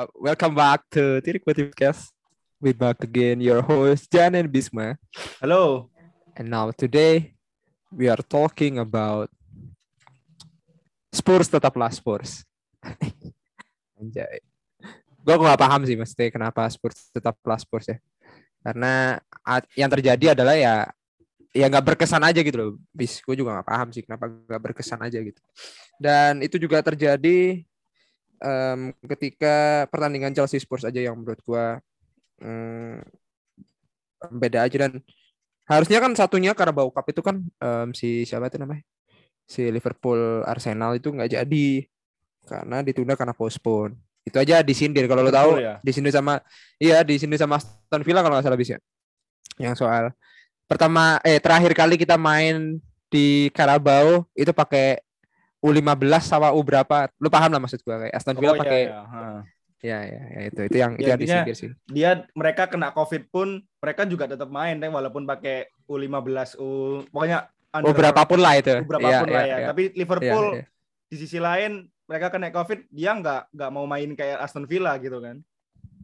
Uh, welcome back to Tirik Podcast. We back again, your host Jan and Bisma. Halo. And now today we are talking about Spurs tetaplah Spurs. Anjay. Gue gak paham sih mesti kenapa Spurs tetaplah Spurs ya. Karena yang terjadi adalah ya ya nggak berkesan aja gitu loh. Bis, gue juga nggak paham sih kenapa nggak berkesan aja gitu. Dan itu juga terjadi um, ketika pertandingan Chelsea Spurs aja yang menurut gua um, beda aja dan harusnya kan satunya karena bau Cup itu kan um, si siapa itu namanya? Si Liverpool Arsenal itu nggak jadi karena ditunda karena postpone. Itu aja disindir. Kalau lo tahu ya? disindir sama iya disindir sama Aston Villa kalau nggak salah bisa yang soal pertama eh terakhir kali kita main di Carabao itu pakai U15 sama U berapa lu paham lah maksud gua kayak Aston Villa oh, iya, pakai iya, Ya, ya, ya itu itu yang ya, itu yang disingkir sih. Dia mereka kena Covid pun mereka juga tetap main deh walaupun pakai U15 U pokoknya under, berapapun lah itu. Berapapun ya, lah ya. ya. Tapi Liverpool ya, ya. di sisi lain mereka kena Covid dia nggak nggak mau main kayak Aston Villa gitu kan.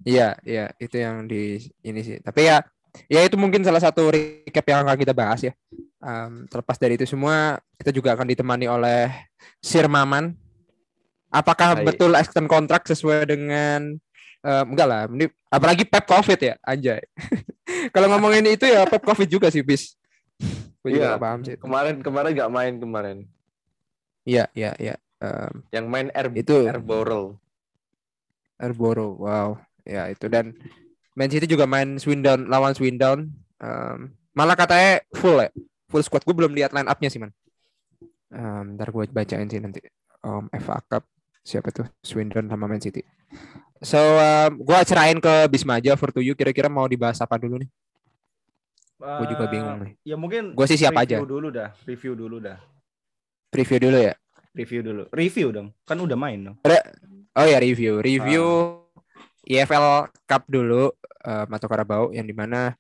Iya, iya, itu yang di ini sih. Tapi ya ya itu mungkin salah satu recap yang akan kita bahas ya. Um, terlepas dari itu semua, kita juga akan ditemani oleh Sir Maman Apakah Hai. betul extend kontrak sesuai dengan uh, enggak lah, ini apalagi Pep Covid ya, anjay. Kalau ngomongin itu ya Pep Covid juga sih, bis. Gue juga iya, paham sih. Kemarin kemarin nggak main kemarin. Iya, iya, iya. Um, yang main Air itu Airborough. Airborough, wow. Ya, itu dan Man City juga main Swindon lawan Swindon. Um, malah katanya full ya. Full squad. Gue belum lihat line up-nya sih, man. Um, ntar gue bacain sih nanti. Um, FA Cup siapa tuh Swindon sama Man City. So um, gue cerain ke Bisma aja for to you kira-kira mau dibahas apa dulu nih? Uh, gue juga bingung nih. Ya mungkin. Gue sih siapa aja. Review dulu dah. Review dulu dah. Review dulu ya. Review dulu. Review dong. Kan udah main dong. Re oh ya review. Review uh. Ah. EFL Cup dulu um, atau Carabao yang di mana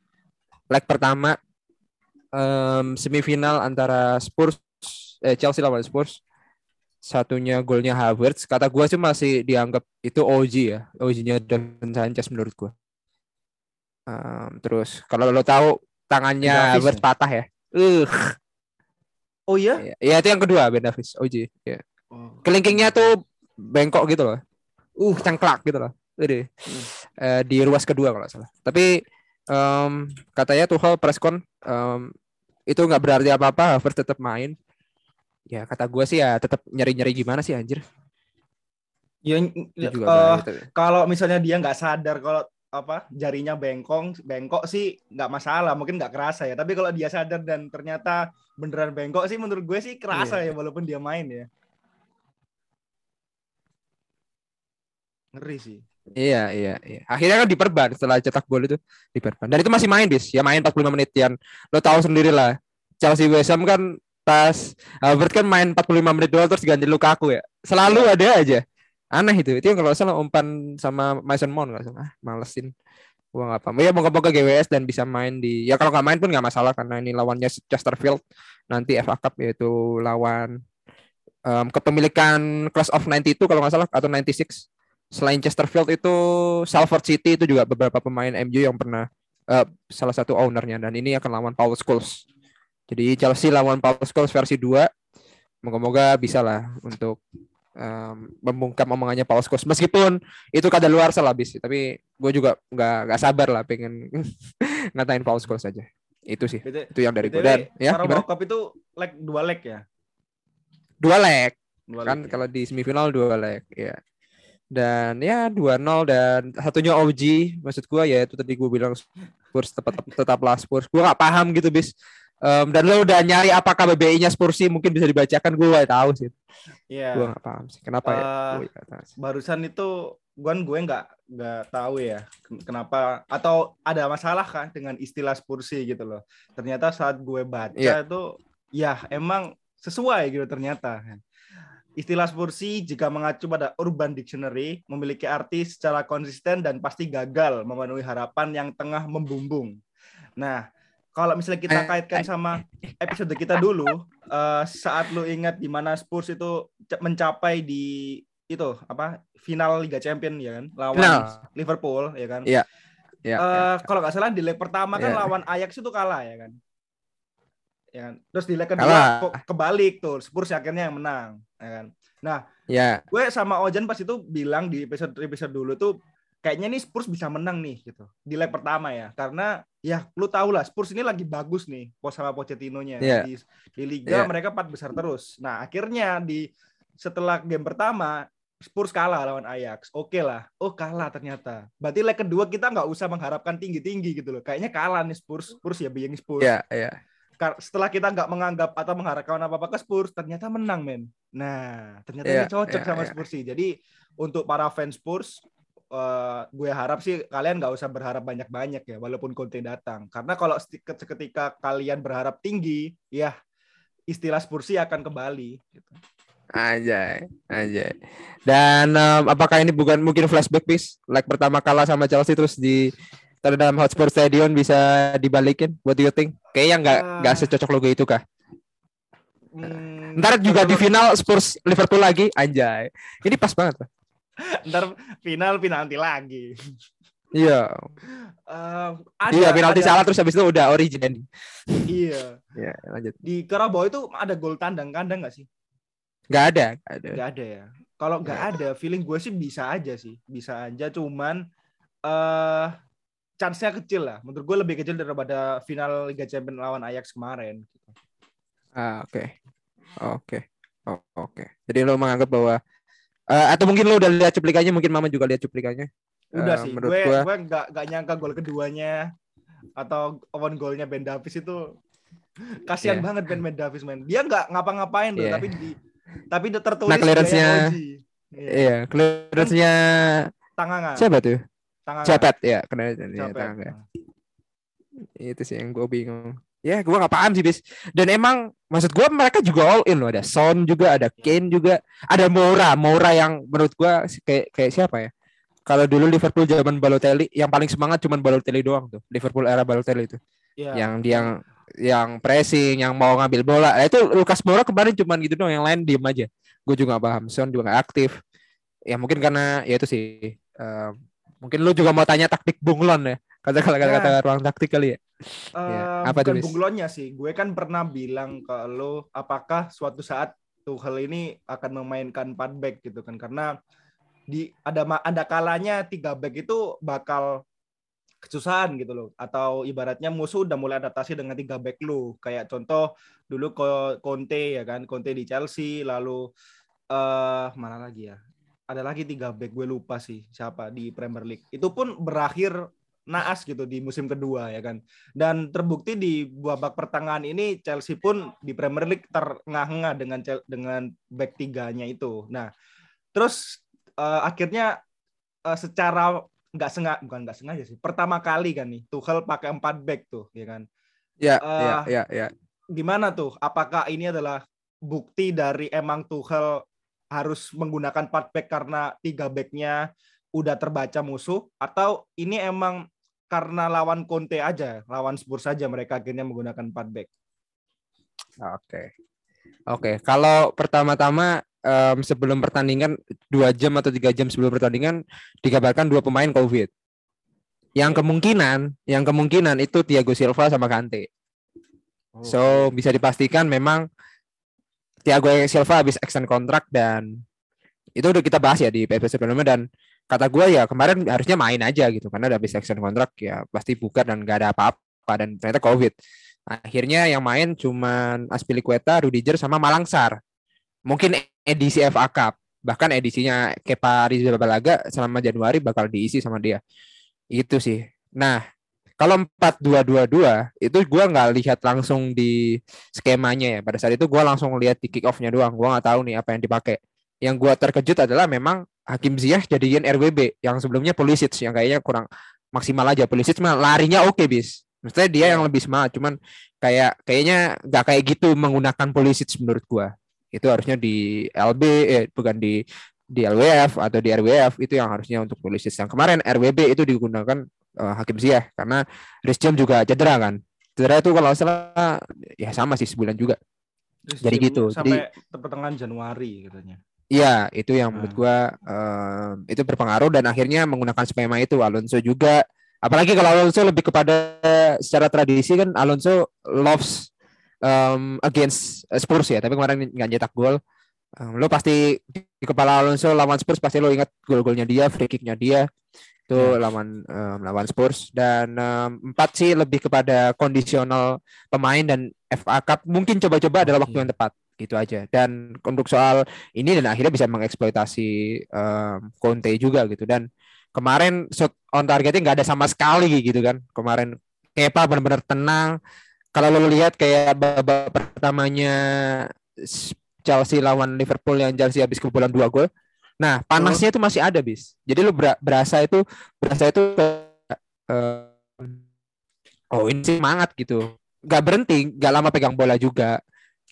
leg pertama um, semifinal antara Spurs eh, Chelsea lawan Spurs. Satunya golnya Havertz. Kata gue sih masih dianggap itu OG ya. OG-nya Don Sanchez menurut gue um, terus kalau lo tahu tangannya Havertz ya? patah ya? Uh oh iya? Ya itu yang kedua Ben Davis OG ya oh. kelingkingnya tuh bengkok gitu loh. Uh. Cengklak gitu loh. Jadi uh. uh, di ruas kedua kalau salah. Tapi um, katanya Tuchel preskon um, itu nggak berarti apa-apa Havertz tetap main. Ya kata gue sih ya tetap nyari-nyari gimana sih anjir? Ya, uh, kalau misalnya dia nggak sadar kalau apa jarinya bengkong bengkok sih nggak masalah mungkin nggak kerasa ya. Tapi kalau dia sadar dan ternyata beneran bengkok sih menurut gue sih kerasa yeah. ya walaupun dia main ya. Ngeri sih Iya, iya, iya. Akhirnya kan diperban setelah cetak gol itu diperban. Dan itu masih main, bis. Ya main 45 menit yang lo tahu sendiri lah. Chelsea West Ham kan pas Albert kan main 45 menit doang terus ganti Lukaku ya. Selalu iya. ada aja. Aneh itu. Itu yang kalau salah umpan sama Mason Mount nggak salah. Ah, malesin. Gua nggak paham. Ya moga-moga GWS dan bisa main di ya kalau nggak main pun nggak masalah karena ini lawannya Chesterfield nanti FA Cup yaitu lawan um, kepemilikan Class of 92 kalau nggak salah atau 96. Selain Chesterfield itu Salford City itu juga beberapa pemain MU yang pernah uh, salah satu ownernya dan ini akan lawan Paul Scholes jadi Chelsea lawan Paul Scholes versi 2. Moga-moga bisa lah untuk um, membungkam omongannya Paul Scholes. Meskipun itu kada luar salah bis, tapi gue juga nggak nggak sabar lah pengen ngatain Paul Scholes aja. Itu sih. Itu yang dari gue. Dan ya? Cup itu leg dua leg ya? Dua leg. Dua kan ya? kalau di semifinal dua leg ya. Dan ya 2-0 dan satunya OG maksud gue ya itu tadi gue bilang Spurs tetap tetaplah Spurs. Gue gak paham gitu bis Um, dan lo udah nyari apakah BBI-nya Spursi mungkin bisa dibacakan gue gak tahu sih. Iya. Yeah. Gue gak paham sih. Kenapa uh, ya? Eh, gue barusan itu gue gue nggak nggak tahu ya kenapa atau ada masalah kan dengan istilah Spursi gitu loh. Ternyata saat gue baca yeah. itu ya emang sesuai gitu ternyata. Istilah Spursi jika mengacu pada Urban Dictionary memiliki arti secara konsisten dan pasti gagal memenuhi harapan yang tengah membumbung. Nah, kalau misalnya kita eh, kaitkan eh. sama episode kita dulu uh, saat lu ingat di mana Spurs itu mencapai di itu apa final Liga Champion ya kan lawan Final. Liverpool ya kan. Iya. Ya, Eh, kalau nggak salah di leg pertama kan Iya. lawan Ajax itu kalah ya kan. Ya kan? Terus di leg kedua Kalah. kebalik tuh Spurs akhirnya yang menang ya kan. ya, Gue sama Ojan pas itu bilang di episode episode dulu tuh kayaknya nih Spurs bisa menang nih gitu di leg pertama ya karena ya lu tau lah Spurs ini lagi bagus nih pos sama Pochettino-nya Iya. di, di liga Iya. mereka empat besar terus. Nah akhirnya di setelah game pertama Spurs kalah lawan Ajax. Oke lah. Oh kalah ternyata. Berarti leg kedua kita nggak usah mengharapkan tinggi-tinggi gitu loh. Kayaknya kalah nih Spurs. Spurs ya being Spurs. ya, ya. Kar- Setelah kita nggak menganggap atau mengharapkan apa-apa ke Spurs, ternyata menang men. Nah ternyata Iya, ini cocok iya, sama iya. Spurs sih. Jadi untuk para fans Spurs, eh, gue harap sih kalian nggak usah berharap banyak-banyak ya, walaupun Conte datang. Karena kalau ketika kalian berharap tinggi, ya istilah Spursi akan kembali. Gitu. Anjay, anjay. Dan em, apakah ini bukan mungkin flashback bis? Like pertama kalah sama Chelsea terus di dalam Hotspur Stadium bisa dibalikin? What do you think? Kayaknya nggak Ah. nggak secocok logo itu kah? Hmm, Ntar juga di final Spurs Liverpool lagi, anjay. Ini pas banget. Pak. ntar final penalti lagi. Iya, ada, iya penalti ada- salah terus habis itu udah origin. Iya. Iya, lanjut. Di Karabau itu ada gol tandang kandang nggak sih? Nggak ada, nggak ada. Nggak ada ya. Kalau nggak ada, feeling gue sih bisa aja sih, bisa aja. Cuman eh chance-nya kecil lah. Menurut gue lebih kecil daripada final Liga Champions lawan Ajax kemarin. Ah, oke. Oke. Oh, oke. Jadi lo menganggap bahwa eh, atau mungkin lo udah lihat cuplikannya, mungkin Mama juga lihat cuplikannya. Udah Eh, sih, menurut gue gua- gue nggak nggak nyangka gol keduanya atau on golnya Ben Davis itu kasihan Iya. banget Ben Ben Davis men. Dia nggak ngapa-ngapain loh, Iya. tapi di tapi tertulis Nah, clearance-nya-. Iya. Iya, clearance-nya Tangangan. siapa tuh? Tangangan. Cepet ya, kena ya, tangan ya. Itu sih yang gue bingung. Ya, gue gak paham sih, bis. Dan emang maksud gue mereka juga all in loh. Ada Son juga, ada Kane juga, ada Moura. Moura yang menurut gue kayak kayak siapa ya? Kalau dulu Liverpool zaman Balotelli, yang paling semangat cuman Balotelli doang tuh. Liverpool era Balotelli itu. Iya. Yang dia yang yang pressing, yang mau ngambil bola. Nah, itu Lucas Moura kemarin cuman gitu doang, yang lain diem aja. Gue juga gak paham. Son juga gak aktif. Ya mungkin karena ya itu sih. eh, mungkin lu juga mau tanya taktik bunglon ya. Kata kata kata, kata ruang taktik kali ya. Eh, Ya, apa bukan bunglonnya sih. Gue kan pernah bilang ke lo apakah suatu saat Tuchel ini akan memainkan 4 back gitu kan. Karena di ada ada kalanya tiga back itu bakal kesusahan gitu loh. Atau ibaratnya musuh udah mulai adaptasi dengan tiga back lu. Kayak contoh dulu Conte ya kan. Conte di Chelsea lalu eh mana lagi ya ada lagi tiga back gue lupa sih siapa di Premier League itu pun berakhir naas gitu di musim kedua ya kan dan terbukti di babak pertengahan ini Chelsea pun di Premier League terengah-engah dengan dengan back tiganya itu. Nah, terus eh, akhirnya eh, secara nggak sengaja bukan nggak sengaja sih. Pertama kali kan nih Tuchel pakai empat back tuh, ya kan. Ya, Eh, ya, ya, ya. Gimana tuh? Apakah ini adalah bukti dari emang Tuchel harus menggunakan empat back karena tiga backnya udah terbaca musuh atau ini emang karena lawan Conte aja, lawan Spurs saja mereka akhirnya menggunakan empat back. Oke. Oke, kalau pertama-tama em, sebelum pertandingan dua jam atau tiga jam sebelum pertandingan dikabarkan dua pemain COVID. Yang kemungkinan, yang kemungkinan itu Thiago Silva sama Kante. So bisa dipastikan memang Thiago Silva habis extend kontrak dan itu udah kita bahas ya di episode sebelumnya dan kata gue ya kemarin harusnya main aja gitu. Karena udah habis extend kontrak ya pasti buka dan gak ada apa-apa dan ternyata covid. Akhirnya yang main cuman Aspilicueta, Rudiger sama Malangsar. Mungkin edisi FA Cup. Bahkan edisinya Kepa Rizal-Balaga selama Januari bakal diisi sama dia. Itu sih. Nah kalau 4-2-2-2 itu gua nggak lihat langsung di skemanya ya. Pada saat itu gua langsung lihat di kick off-nya doang. Gua nggak tahu nih apa yang dipakai. Yang gua terkejut adalah memang Hakim Ziyech jadiin RWB yang sebelumnya Pulisic yang kayaknya kurang maksimal aja. Pulisic mah larinya oke bis. Maksudnya dia yang lebih semangat cuman kayak kayaknya nggak kayak gitu menggunakan Pulisic menurut gua. Itu harusnya di LB eh bukan di di LWF atau di RWF itu yang harusnya untuk Pulisic. Yang kemarin RWB itu digunakan eh, Hakim Ziyech karena Reece James juga cedera kan cedera itu kalau salah ya sama sih sebulan juga Jadi gitu, Sampai pertengahan Januari katanya. Iya, itu yang menurut Nah. gua um, itu berpengaruh dan akhirnya menggunakan skema itu. Alonso juga, apalagi kalau Alonso lebih kepada secara tradisi kan Alonso loves um, against Spurs ya, tapi kemarin nggak nyetak gol. Um, lo pasti di kepala Alonso lawan Spurs pasti lo ingat gol-golnya dia, free kicknya dia itu lawan um, lawan Spurs. Dan um, empat sih lebih kepada kondisional pemain dan FA Cup. Mungkin coba-coba adalah waktu Oke. yang tepat. Gitu aja. Dan untuk soal ini dan akhirnya bisa mengeksploitasi um, Conte juga gitu. Dan kemarin shot on targetnya nggak ada sama sekali gitu kan. Kemarin Kepa benar-benar tenang. Kalau lo lihat kayak babak pertamanya Chelsea lawan Liverpool yang Chelsea habis kebobolan dua gol nah panasnya itu masih ada bis. Jadi ber- berasa itu berasa itu eh, oh ini semangat gitu. Nggak berhenti nggak lama pegang bola juga.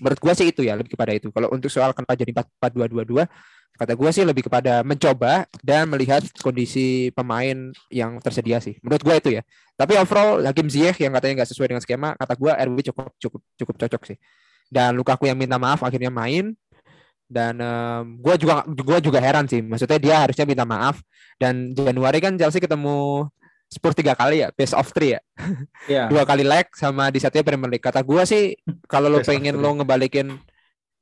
Menurut gua sih itu ya lebih kepada itu. Kalau untuk soal kenapa jadi 4-4-2-2-2 kata gua sih lebih kepada mencoba dan melihat kondisi pemain yang tersedia sih. Menurut gua itu ya. Tapi overall Hakim Ziyech yang katanya nggak sesuai dengan skema kata gua RW cukup cukup cukup cocok sih. Dan Lukaku yang minta maaf akhirnya main dan em, gua juga gua juga heran sih maksudnya dia harusnya minta maaf dan Januari kan Chelsea ketemu Spurs tiga kali ya best of three ya Iya. dua kali leg sama di satunya Premier League. Kata gua sih kalau lo pengen lo ngebalikin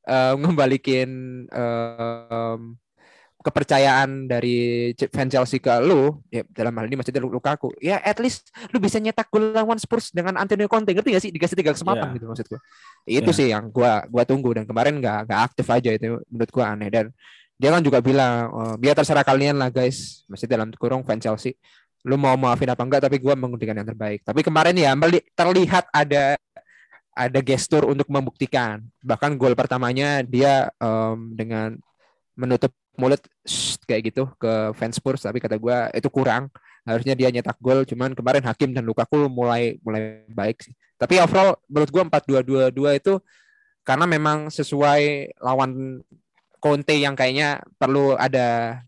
eh, ngebalikin em, kepercayaan dari C- fan Chelsea ke lu ya dalam hal ini maksudnya Lu- Lukaku ya at least lu bisa nyetak gol lawan Spurs dengan Antonio Conte ngerti gak sih? Dikasih tiga kesempatan Iya. gitu maksud itu Iya. sih yang gua gua tunggu dan kemarin nggak nggak aktif aja itu menurut gua aneh. Dan dia kan juga bilang "Oh, biar terserah kalian lah guys. Masih dalam kurung fan Chelsea lu mau maafin apa enggak tapi gua membuktikan yang terbaik. Tapi kemarin ya terlihat ada ada gestur untuk membuktikan. Bahkan gol pertamanya dia em, dengan menutup mulut "Shh," kayak gitu ke fans Spurs tapi kata gua itu kurang. Harusnya dia nyetak gol cuman kemarin Hakim dan Lukaku mulai mulai baik sih. Tapi overall menurut gua 4-2-2-2 itu karena memang sesuai lawan Conte yang kayaknya perlu ada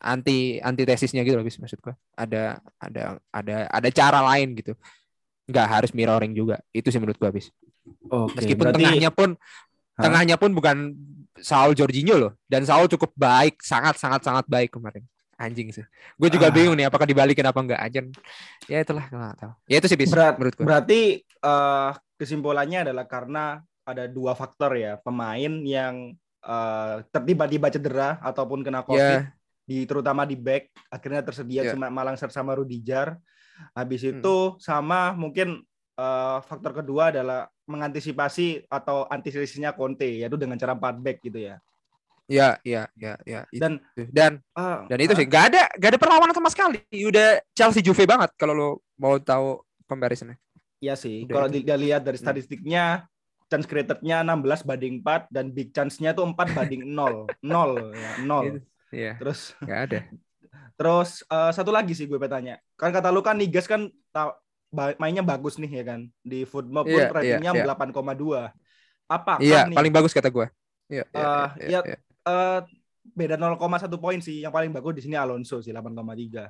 anti antitesisnya gitu loh bis maksud gua. Ada ada ada ada cara lain gitu. Nggak harus mirroring juga. Itu sih menurut gua bis. Oke. meskipun berarti- tengahnya pun Hah? tengahnya pun bukan Saul Jorginho loh. Dan Saul cukup baik sangat sangat sangat baik kemarin. Anjing sih. Gue juga Ah. bingung nih apakah dibalikin apa enggak. Aja ya itulah nggak tahu. Ya itu sih bis Berat- menurut gua. Berarti eh, kesimpulannya adalah karena ada dua faktor ya. Pemain yang eh, tertiba-tiba cedera ataupun kena covid ya di terutama di back akhirnya tersedia Ya. cuma Malangser sama Rudijar. Habis Hmm. itu sama mungkin eh, faktor kedua adalah mengantisipasi atau antisipasinya Conte yaitu dengan cara 4 back gitu ya. ya ya ya ya itu. Dan dan ah, dan itu sih nggak ada nggak ada perlawanan sama sekali udah Chelsea Juve banget kalau lo mau tahu comparisonnya Iya sih. Udah Kalau itu. dia lihat dari Hmm. statistiknya chance created-nya 16 banding 4 dan big chance-nya tuh 4 banding 0. 0 ya, 0. Iya, Terus nggak ada. terus eh, satu lagi sih gue bertanya. Kan kata lu kan Nigas kan mainnya bagus nih ya kan. Di Footmob pun Iya, iya, ratingnya iya. 8,2. Apakah Iya, nih paling bagus kata gue. Iya, iya, Eh, iya, ya, iya. eh, beda 0,1 poin sih. Yang paling bagus di sini Alonso sih 8,3.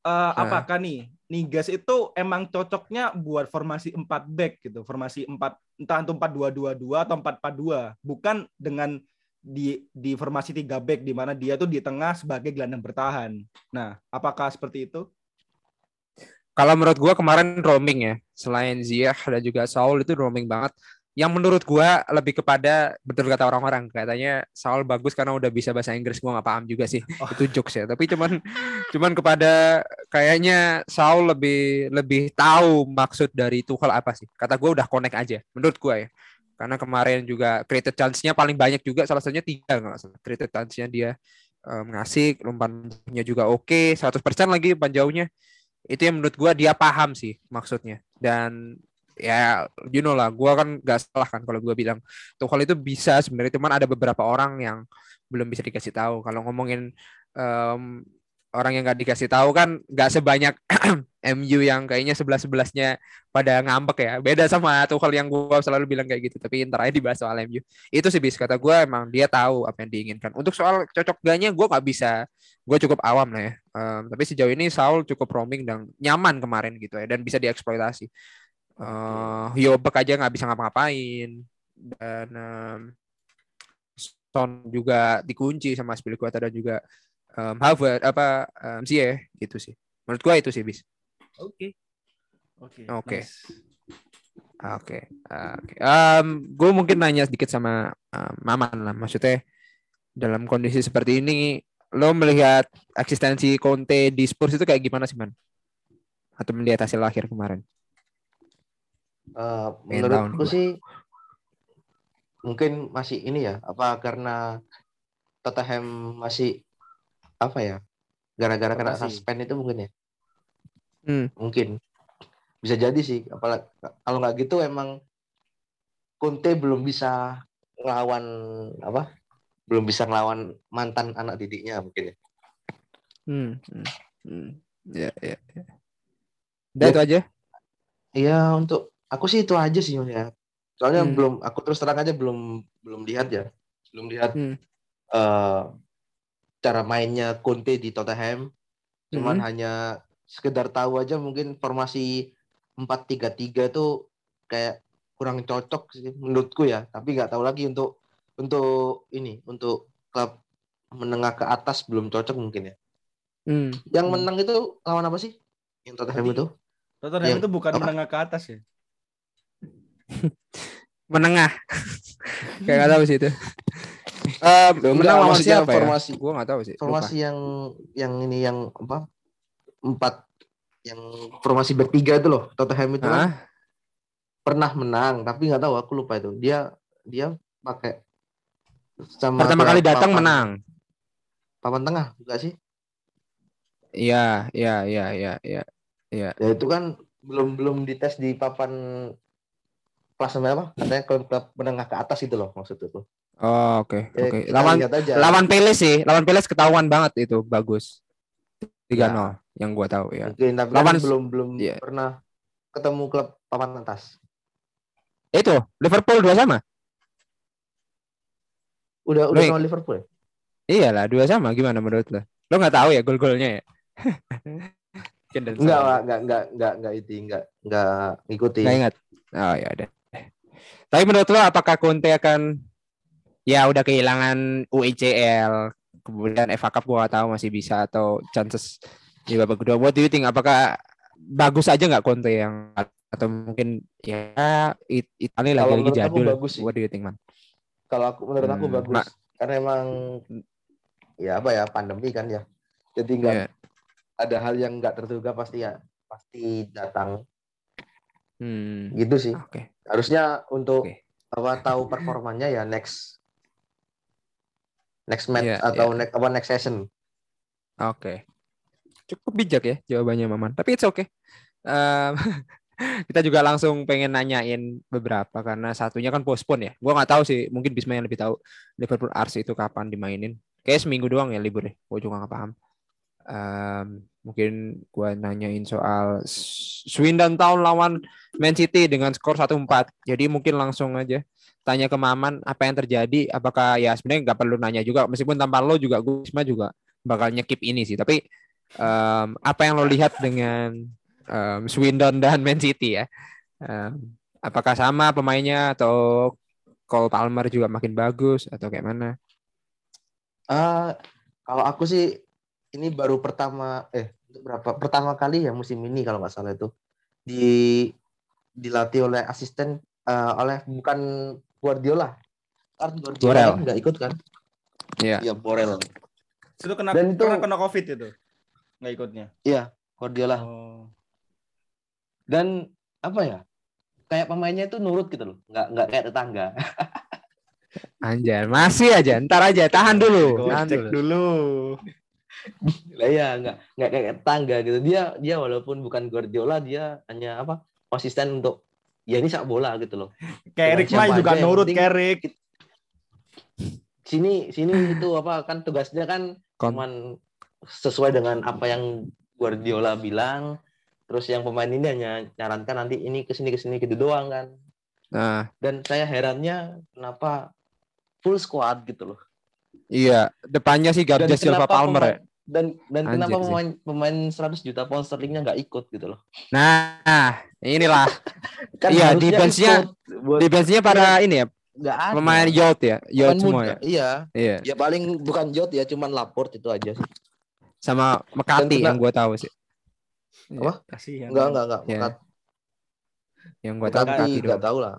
Eh, apakah nih Nigas itu emang cocoknya buat formasi 4 back gitu, formasi 4 entah itu 4-2-2-2 atau 4-4-2, bukan dengan di di formasi 3 back di mana dia tuh di tengah sebagai gelandang bertahan. Nah, apakah seperti itu? Kalau menurut gua kemarin roaming ya, selain Ziyech dan juga Saul itu roaming banget. Yang menurut gua lebih kepada betul kata orang-orang, katanya Saul bagus karena udah bisa bahasa Inggris. Gua nggak paham juga sih. Oh. Itu jokes ya. Tapi cuman cuman kepada kayaknya Saul lebih lebih tahu maksud dari Tuchel apa sih. Kata gua udah connect aja. Menurut gua ya. Karena kemarin juga created chance-nya paling banyak juga salah satunya tiga nggak salah. Created chance-nya dia um, ngasih umpannya juga oke 100% lagi umpan jauhnya itu yang menurut gua dia paham sih maksudnya. Dan ya you know lah gua kan gak salah kan kalau gua bilang Tuchel itu bisa sebenarnya cuman ada beberapa orang yang belum bisa dikasih tahu. Kalau ngomongin em, orang yang gak dikasih tahu kan gak sebanyak MU yang kayaknya sebelas sebelasnya pada ngambek ya. Beda sama Tuchel yang gua selalu bilang kayak gitu tapi ntar aja dibahas soal MU itu sih bis. Kata gua emang dia tahu apa yang diinginkan. Untuk soal cocok gaknya gua nggak bisa. Gue cukup awam lah ya. Em, tapi sejauh ini Saul cukup roaming dan nyaman kemarin gitu ya dan bisa dieksploitasi. Eh Yobek aja nggak bisa ngapa-ngapain dan em, Son juga dikunci sama Spilicueta dan juga um, Harvard apa um, sih ya gitu sih. Menurut gua itu sih bis. Oke. Oke. Oke. nice. Oke. Oke. Um, gue mungkin nanya sedikit sama um, Maman lah. Maksudnya dalam kondisi seperti ini, lo melihat eksistensi Conte di Spurs itu kayak gimana sih man? Atau melihat hasil akhir kemarin? Eh, tahu nih menurutku sih mungkin masih ini ya apa karena Tottenham masih apa ya gara-gara kena suspend itu mungkin ya Hmm. mungkin bisa jadi sih apalagi kalau nggak gitu emang Conte belum bisa ngelawan apa belum bisa ngelawan mantan anak didiknya mungkin ya Hmm. hmm, hmm. Ya, ya, ya. Udah Ya. itu aja. Iya untuk aku sih itu aja sih ya soalnya Hmm. belum aku terus terang aja belum belum lihat ya belum lihat Hmm. eh cara mainnya Conte di Tottenham cuman Mhm. hanya sekedar tahu aja mungkin formasi 4-3-3 itu kayak kurang cocok sih menurutku ya tapi nggak tahu lagi untuk untuk ini untuk klub menengah ke atas belum cocok mungkin ya Hmm. yang Hmm. menang itu lawan apa sih yang Tottenham itu Tottenham Yang- itu bukan apa? menengah ke atas ya. Menengah. kayak nggak tahu sih itu. Loh, enggak, menang lawan maksudnya siapa formasi- ya? Gue nggak tahu sih. Lupa. formasi yang yang ini yang apa empat yang formasi bertiga itu loh Tottenham itu kan pernah menang tapi nggak tahu aku lupa itu dia dia pakai sama Pertama kali datang papan- menang. papan tengah enggak sih Iya, iya, iya, iya, iya. ya itu kan belum belum dites di papan kelas apa katanya klub-klub menengah ke atas itu loh maksud itu Oh, oke, Ya, oke. kita Lawan lawan Peles sih, lawan Peles ketahuan banget itu bagus. 3-0 Ya. yang gua tahu ya. mungkin tapi Lawan- kan belum belum Iya. pernah ketemu klub papan atas Itu Liverpool dua sama. Udah udah sama Liverpool ya? Iyalah, dua sama gimana menurut lo? Lo nggak tahu ya gol-golnya ya? Enggak enggak enggak enggak enggak itu enggak enggak ngikutin Nggak ingat. Oh ya udah. Tapi menurut lo apakah Conte akan ya udah kehilangan UECL kemudian FA Cup gua nggak tahu masih bisa atau chances di babak kedua. What do you think? Apakah bagus aja nggak Conte yang atau mungkin ya It- Italia menurut aku jadul. bagus sih. What do you think man? Kalau aku menurut aku Hmm, bagus Ma- karena emang ya apa ya pandemi kan ya jadi enggak Iya. ada hal yang enggak terduga pasti ya pasti datang Hmm. gitu sih Oke. harusnya untuk Oke. apa tahu performanya ya next next match Iya, atau iya. next apa next season Oke. Cukup bijak ya jawabannya Maman. Tapi it's okay. Em, kita juga langsung pengen nanyain beberapa karena satunya kan postpone ya. Gua nggak tahu sih, mungkin Bisma yang lebih tahu Liverpool Ars itu kapan dimainin. Kayak seminggu doang ya libur ya. Gue juga nggak paham. Em, mungkin gua nanyain soal Swindon Town lawan Man City dengan skor 1-4. Jadi mungkin langsung aja tanya ke Maman apa yang terjadi. Apakah ya sebenarnya nggak perlu nanya juga meskipun tanpa lo juga gue Bisma juga bakal nyekip ini sih. Tapi em, apa yang lo lihat dengan em, Swindon dan Man City ya? Em, apakah sama pemainnya atau Cole Palmer juga makin bagus atau kayak mana? Ah, kalau aku sih ini baru pertama eh berapa pertama kali ya musim ini kalau nggak salah itu di dilatih oleh asisten eh, oleh bukan Guardiola. Kan Guardiola Borel. nggak ikut kan? Iya. Iya, Borel. Itu kena Dan itu- karena kena Covid itu. Nggak ikutnya. Guardiola. Oh. Dan apa ya? Kayak pemainnya itu nurut gitu loh. Nggak nggak kayak tetangga. Anjay, masih aja. Ntar aja, tahan dulu. Tahan cek dulu. dulu. lah ya nggak nggak kayak tetangga gitu. Dia dia walaupun bukan Guardiola dia hanya apa? konsisten untuk ya ini sepak bola gitu loh. Kayak Erik siapa Mai juga nurut penting- kayak Erik. Sini sini itu apa kan tugasnya kan Kon- cuman sesuai dengan apa yang Guardiola bilang. Terus yang pemain ini hanya nyarankan nanti ini ke sini ke sini gitu doang kan. Nah, Dan saya herannya kenapa full squad gitu loh. iya. Depannya sih Gabriel Silva Palmer ya. pemain- dan dan Anjir kenapa sih. pemain pemain 100 juta pound sterlingnya nggak ikut gitu loh. Nah, inilah Kan Iya, harusnya defense-nya- defense-nya para ini ya, nggak ada. Pemain yacht ya, yacht semua muda, ya. Iya. Iya. Ya paling bukan Jot ya, cuman Laport itu aja sih. Sama Mekati yang gua tahu sih. Apa? Kasihan. Enggak, enggak, enggak. Iya. Mekat, Yang gua tahu Mekati Mekati enggak tahu lah.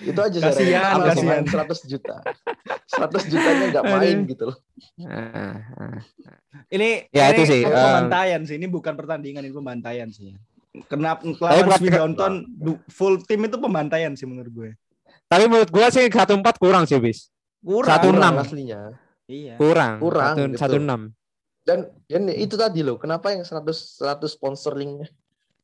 Itu aja Kasihan, Sarah. Sama kasihan. pemain 100 juta. 100 jutanya enggak main Aduh. gitu loh. Ini Ya, ini itu sih, ini eh, pembantaian sih. Ini bukan pertandingan, ini pembantaian sih. Kenapa Tapi lawan du- full tim itu pembantaian sih menurut gue. Tapi menurut gua sih 1-4 kurang sih, bis. Kurang. Satu Kurang enam. aslinya. Iya. Kurang. Kurang, Satu, gitu. Dan dan itu tadi loh, kenapa yang 100 100 sponsor linknya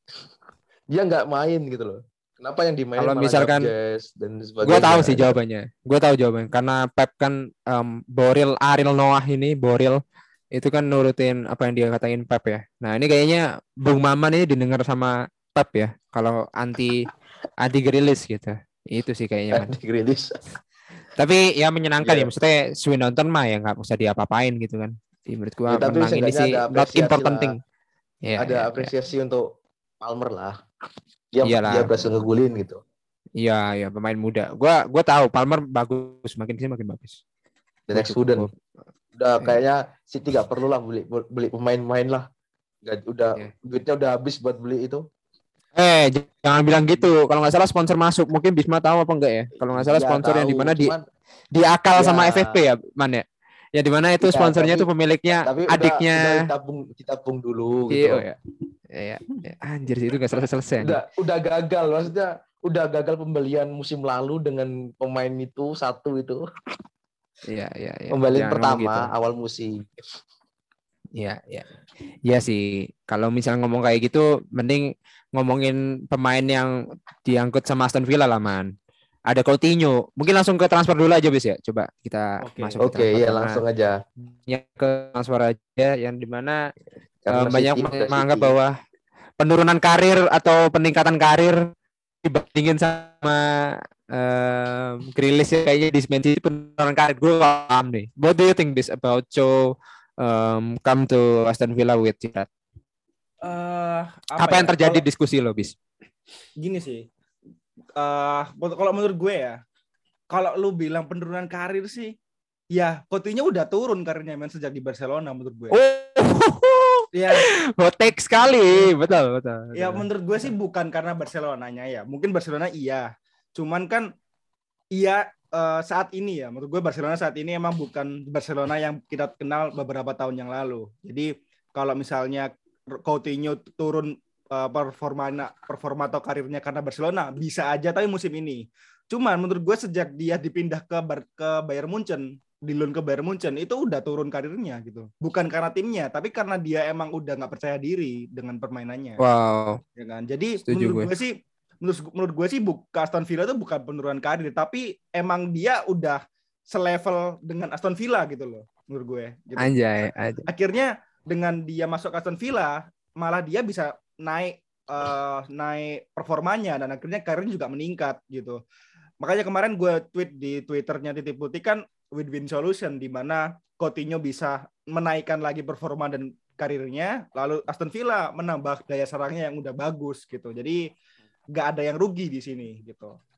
dia nggak main gitu loh. Kenapa yang dimainin Kalau misalkan- Gabjes dan sebagainya. Gue tahu sih jawabannya. Gue tahu jawabannya karena Pep kan em, Boril Ariel Noah ini Boril itu kan nurutin apa yang dia katain Pep ya. Nah ini kayaknya Bung Maman ini didengar sama Pep ya. Kalau anti anti gerilis gitu. Itu sih kayaknya. Man. di Grealish. Tapi ya menyenangkan Iya. ya. Maksudnya Swindon mah ya nggak usah diapa-apain gitu kan. Jadi menurut gua Ya, tapi menang ini sih ada not important thing. Ya, ada ya, ya. apresiasi untuk Palmer lah. Dia Iyalah. dia berhasil ngegulin gitu. Iya, iya pemain muda. Gua gua tahu Palmer bagus, makin sini makin bagus. The next Foden. cukup- Udah Iya. kayaknya City gak perlu lah beli beli pemain-pemain lah. Gak, udah Iya. duitnya udah habis buat beli itu. Eh, jangan bilang gitu. Kalau nggak salah sponsor masuk, mungkin Bisma tahu apa enggak ya? Kalau nggak salah Ya, sponsor yang tahu. di mana di Cuman, diakal Ya. sama FFP ya, Man ya? Ya di mana itu Ya, sponsornya tapi- tuh pemiliknya tapi udah- adiknya. udah ditabung ditabung dulu Iya, gitu. oh ya. Ya, ya. Anjir sih itu nggak selesai-selesai. Udah udah gagal maksudnya udah gagal pembelian musim lalu dengan pemain itu satu itu Iya, iya, iya. pembelian Jangan pertama gitu. awal musim. Iya, iya. Iya sih. Kalau misalnya ngomong kayak gitu, mending ngomongin pemain yang diangkut sama Aston Villa lah, Man. Ada Coutinho. Mungkin langsung ke transfer dulu aja, Bis ya. Coba kita Oke. masuk ke Oke, transfer. ya langsung aja. banyak ke transfer aja yang di mana Karena eh, banyak City menganggap City. bahwa penurunan karir atau peningkatan karir dibandingin sama eh Grealish ya kayaknya di Man City penurunan karir gue paham nih. What do you think this about Cho um, come to Aston Villa with Gerrard? Eh, Apa, yang ya? terjadi Kalau- diskusi lo, Bis? gini sih. Eh kalau menurut gue ya, kalau lu bilang penurunan karir sih, ya Coutinho udah turun karirnya men sejak di Barcelona menurut gue. Oh, Ya, take sekali. Betul, betul. ya betul. menurut gue sih bukan karena Barcelonanya ya. Mungkin Barcelona iya. Cuman kan iya eh, saat ini ya, menurut gue Barcelona saat ini emang bukan Barcelona yang kita kenal beberapa tahun yang lalu. Jadi kalau misalnya Coutinho turun performa performa atau karirnya karena Barcelona bisa aja tapi musim ini. Cuman menurut gue sejak dia dipindah ke ke Bayern Munchen, di loan ke Bayern Munchen itu udah turun karirnya gitu. Bukan karena timnya, tapi karena dia emang udah nggak percaya diri dengan permainannya Wow. ya kan jadi Setuju menurut gue. gue. sih menurut menurut gue sih buk, ke Aston Villa itu bukan penurunan karir tapi emang dia udah selevel dengan Aston Villa gitu loh menurut gue gitu. Anjay, anjay. akhirnya dengan dia masuk Aston Villa malah dia bisa naik eh, naik performanya dan akhirnya karirnya juga meningkat gitu. Makanya kemarin gue tweet di twitternya Titip Putih kan win-win solution di mana Coutinho bisa menaikkan lagi performa dan karirnya lalu Aston Villa menambah daya serangnya yang udah bagus gitu. Jadi nggak ada yang rugi di sini gitu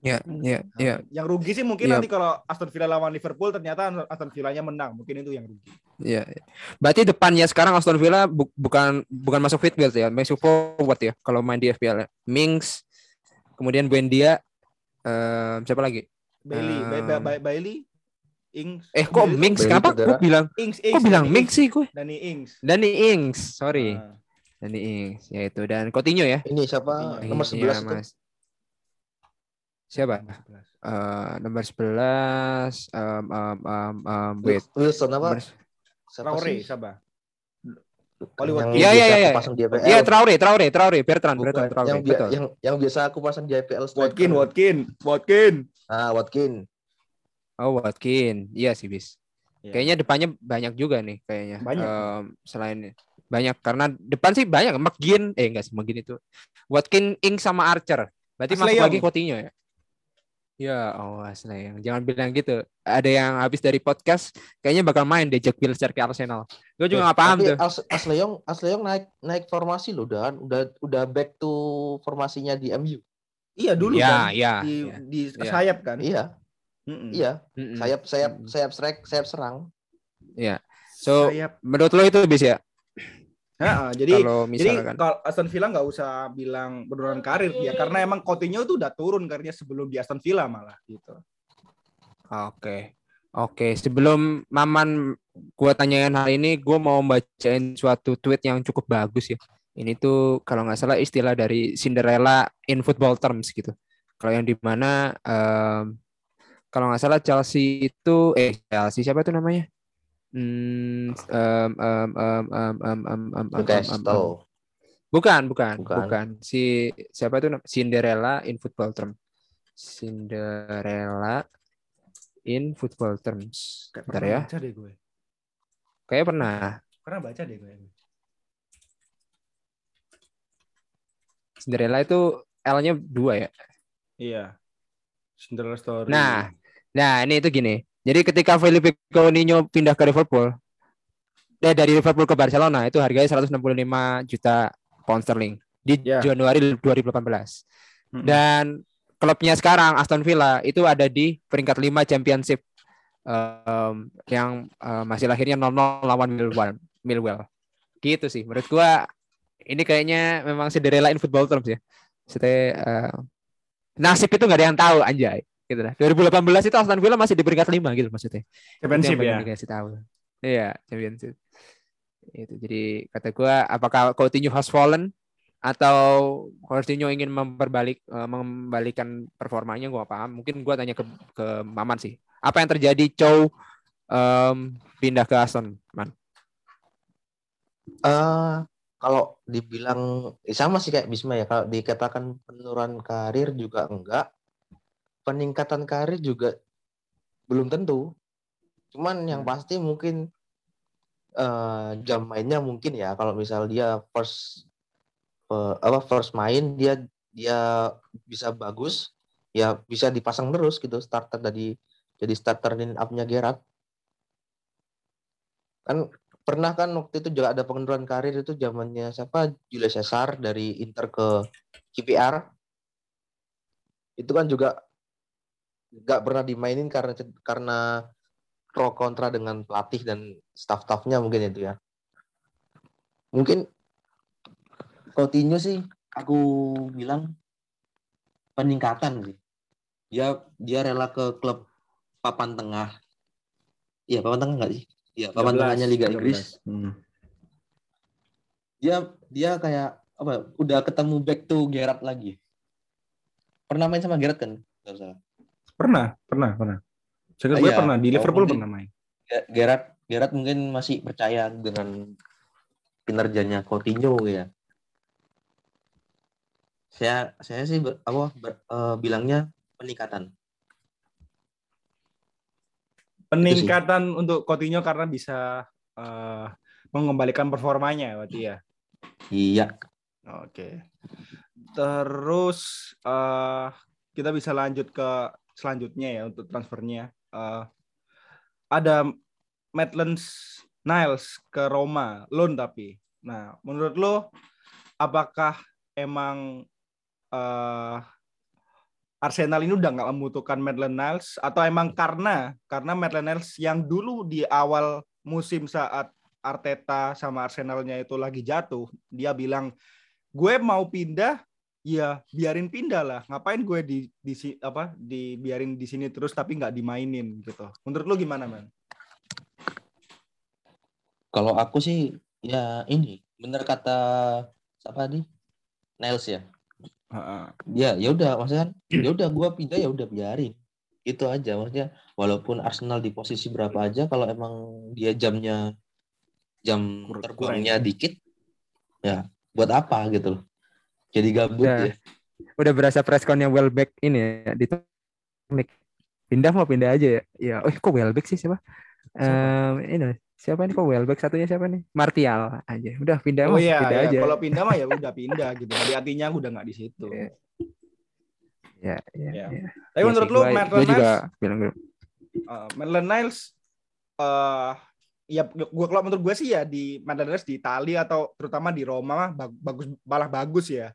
Ya, ya, ya. yang rugi sih mungkin Iya. nanti kalau Aston Villa lawan Liverpool ternyata Aston Villanya menang mungkin itu yang rugi Iya. iya. Berarti depannya sekarang Aston Villa bu- bukan bukan masuk midfield ya, masuk forward ya kalau main di FPL. -nya. Mings, kemudian Buendia, eh siapa lagi? Bailey, Ba- Ba- Ba- Bailey, Ings. Eh kok Bailey Mings? Kenapa gue bilang? Ings, Kok Ings, bilang Danny Mings sih gue? Danny Ings. Danny Ings, sorry. Ah. Danny Ings, ya itu dan Coutinho ya. Ini siapa? Iya, Nomor Iya, 11 itu. Mas. Siapa? Eh nomor 11 um, um, um, um, wait. Wilson apa? Nomor- Traore, siapa? Yang Oliver biasa Iya, iya, iya, aku iya. pasang di EPL. Iya, Traore, Traore, Traore, Bertrand, Bukan, Bertrand, Traore. yang, bi- betul. yang yang biasa aku pasang di striker. Watkin, Watkin, Watkin. Ah, Watkin. Oh, Watkin. Iya sih, bis. Iya. Kayaknya depannya banyak juga nih kayaknya. Banyak. Em, selain banyak karena depan sih banyak. McGinn, eh enggak sih McGinn itu. Watkin, Ing sama Archer. Berarti Ashley masuk Young. lagi Coutinho ya. Ya, oh Ashley Young. Jangan bilang gitu. Ada yang habis dari podcast kayaknya bakal main deh Jack Wilshere ke Arsenal. Gue juga nggak paham tuh. As Asleong, Asleong naik naik formasi loh dan udah udah back to formasinya di MU. Iya dulu Iya, kan iya, di, iya. di Iya. sayap kan. Iya, Mm-mm. iya. Mm-mm. Sayap sayap sayap strike, sayap serang. Iya. So sayap. menurut lo itu bis ya? Ha-ha, jadi Kalau jadi misalkan kalau Aston Villa nggak usah bilang penurunan karir ya karena emang Coutinho tuh udah turun karirnya sebelum di Aston Villa malah gitu. Oke. Oke, sebelum Maman gua tanyain hal ini, gua mau bacain suatu tweet yang cukup bagus ya. Ini tuh kalau nggak salah istilah dari Cinderella in football terms gitu. Kalau yang di mana em, kalau nggak salah Chelsea itu eh Chelsea siapa itu namanya? Hmm, em, em, em, em, em, em, em, em, Newcastle. Bukan, bukan, Bukan. bukan. Si siapa itu Cinderella in football term. Cinderella in football terms. Kayak Bentar pernah ya. baca deh gue. Kayak pernah. Pernah baca deh gue. Cinderella itu L-nya dua ya. Iya. Cinderella story. Nah, nah ini itu gini. Jadi ketika Felipe Coutinho pindah ke Liverpool, eh, dari Liverpool ke Barcelona itu harganya 165 juta pound sterling di Ya. Januari 2018. Mm-mm. Dan klubnya sekarang Aston Villa itu ada di peringkat 5 Championship em, yang eh, masih lahirnya 0-0 lawan Millwall. Millwall. Gitu sih. Menurut gua ini kayaknya memang Cinderella in football terms ya. Maksudnya eh, nasib itu nggak ada yang tahu anjay. Gitu lah. 2018 itu Aston Villa masih di peringkat 5 gitu maksudnya. Championship ya. dikasih tahu. Iya, championship. Itu jadi kata gua apakah Coutinho has fallen atau Coutinho ingin memperbalik eh, mengembalikan performanya gua paham. Mungkin gua tanya ke ke Maman sih. Apa yang terjadi Chow em, pindah ke Aston, Man? Eh kalau dibilang eh, sama sih kayak Bisma ya. Kalau dikatakan penurunan karir juga enggak. Peningkatan karir juga belum tentu. Cuman yang Hmm. pasti mungkin eh jam mainnya mungkin ya. Kalau misal dia first eh, apa first main dia dia bisa bagus, ya bisa dipasang terus gitu starter dari jadi starter line up-nya Gerrard. Kan pernah kan waktu itu juga ada pengunduran karir itu zamannya siapa Julius Caesar dari Inter ke KPR itu kan juga nggak pernah dimainin karena karena pro kontra dengan pelatih dan staff-staffnya mungkin itu ya. Mungkin Coutinho sih aku bilang peningkatan sih. Dia dia rela ke klub papan tengah. Iya papan tengah nggak sih? Iya papan 13, tengahnya Liga 13. Inggris. Hmm. dia dia kayak apa udah ketemu back to Gerrard lagi. Pernah main sama Gerrard kan? Nggak salah. Pernah, pernah, pernah. Saya Ah, iya. pernah di Liverpool mungkin. pernah main. Ge- Gerrard Gerrard mungkin masih percaya dengan kinerjanya Coutinho ya saya saya sih ber- apa ber- eh, bilangnya peningkatan Peningkatan untuk Coutinho karena bisa eh, mengembalikan performanya berarti ya. iya Oke. Terus eh kita bisa lanjut ke selanjutnya ya untuk transfernya. Eh, ada Maitland Niles ke Roma, loan tapi. Nah, menurut lo apakah emang eh Arsenal ini udah nggak membutuhkan Maitland Niles atau emang karena karena Maitland Niles yang dulu di awal musim saat Arteta sama Arsenalnya itu lagi jatuh, dia bilang gue mau pindah ya biarin pindah lah. Ngapain gue di di apa dibiarin di sini terus tapi nggak dimainin gitu. Menurut lu gimana man? Kalau aku sih ya ini bener kata siapa nih Niles ya? Ya ya udah maksudnya kan, ya udah gua pindah ya udah biarin. Itu aja maksudnya walaupun Arsenal di posisi berapa aja kalau emang dia jamnya jam terbangnya dikit ya buat apa gitu loh jadi gabut Udah. ya Udah berasa pressconnya Welbeck ini ya di teknik. Pindah mau pindah aja ya. Ya, oh kok Welbeck sih siapa? Em, ini siapa nih kok Welbeck satunya siapa nih? Martial aja. Udah pindah oh mah, iya pindah ya. aja. kalau pindah mah ya udah pindah gitu jadi artinya udah nggak di situ Iya. Ya, ya, Ya. ya. tapi Iya menurut sih, lu juga Niles bilang uh, Maitland Niles eh ya gua kalau menurut gue sih ya di Mandarin di Italia atau terutama di Roma bagus malah bagus ya.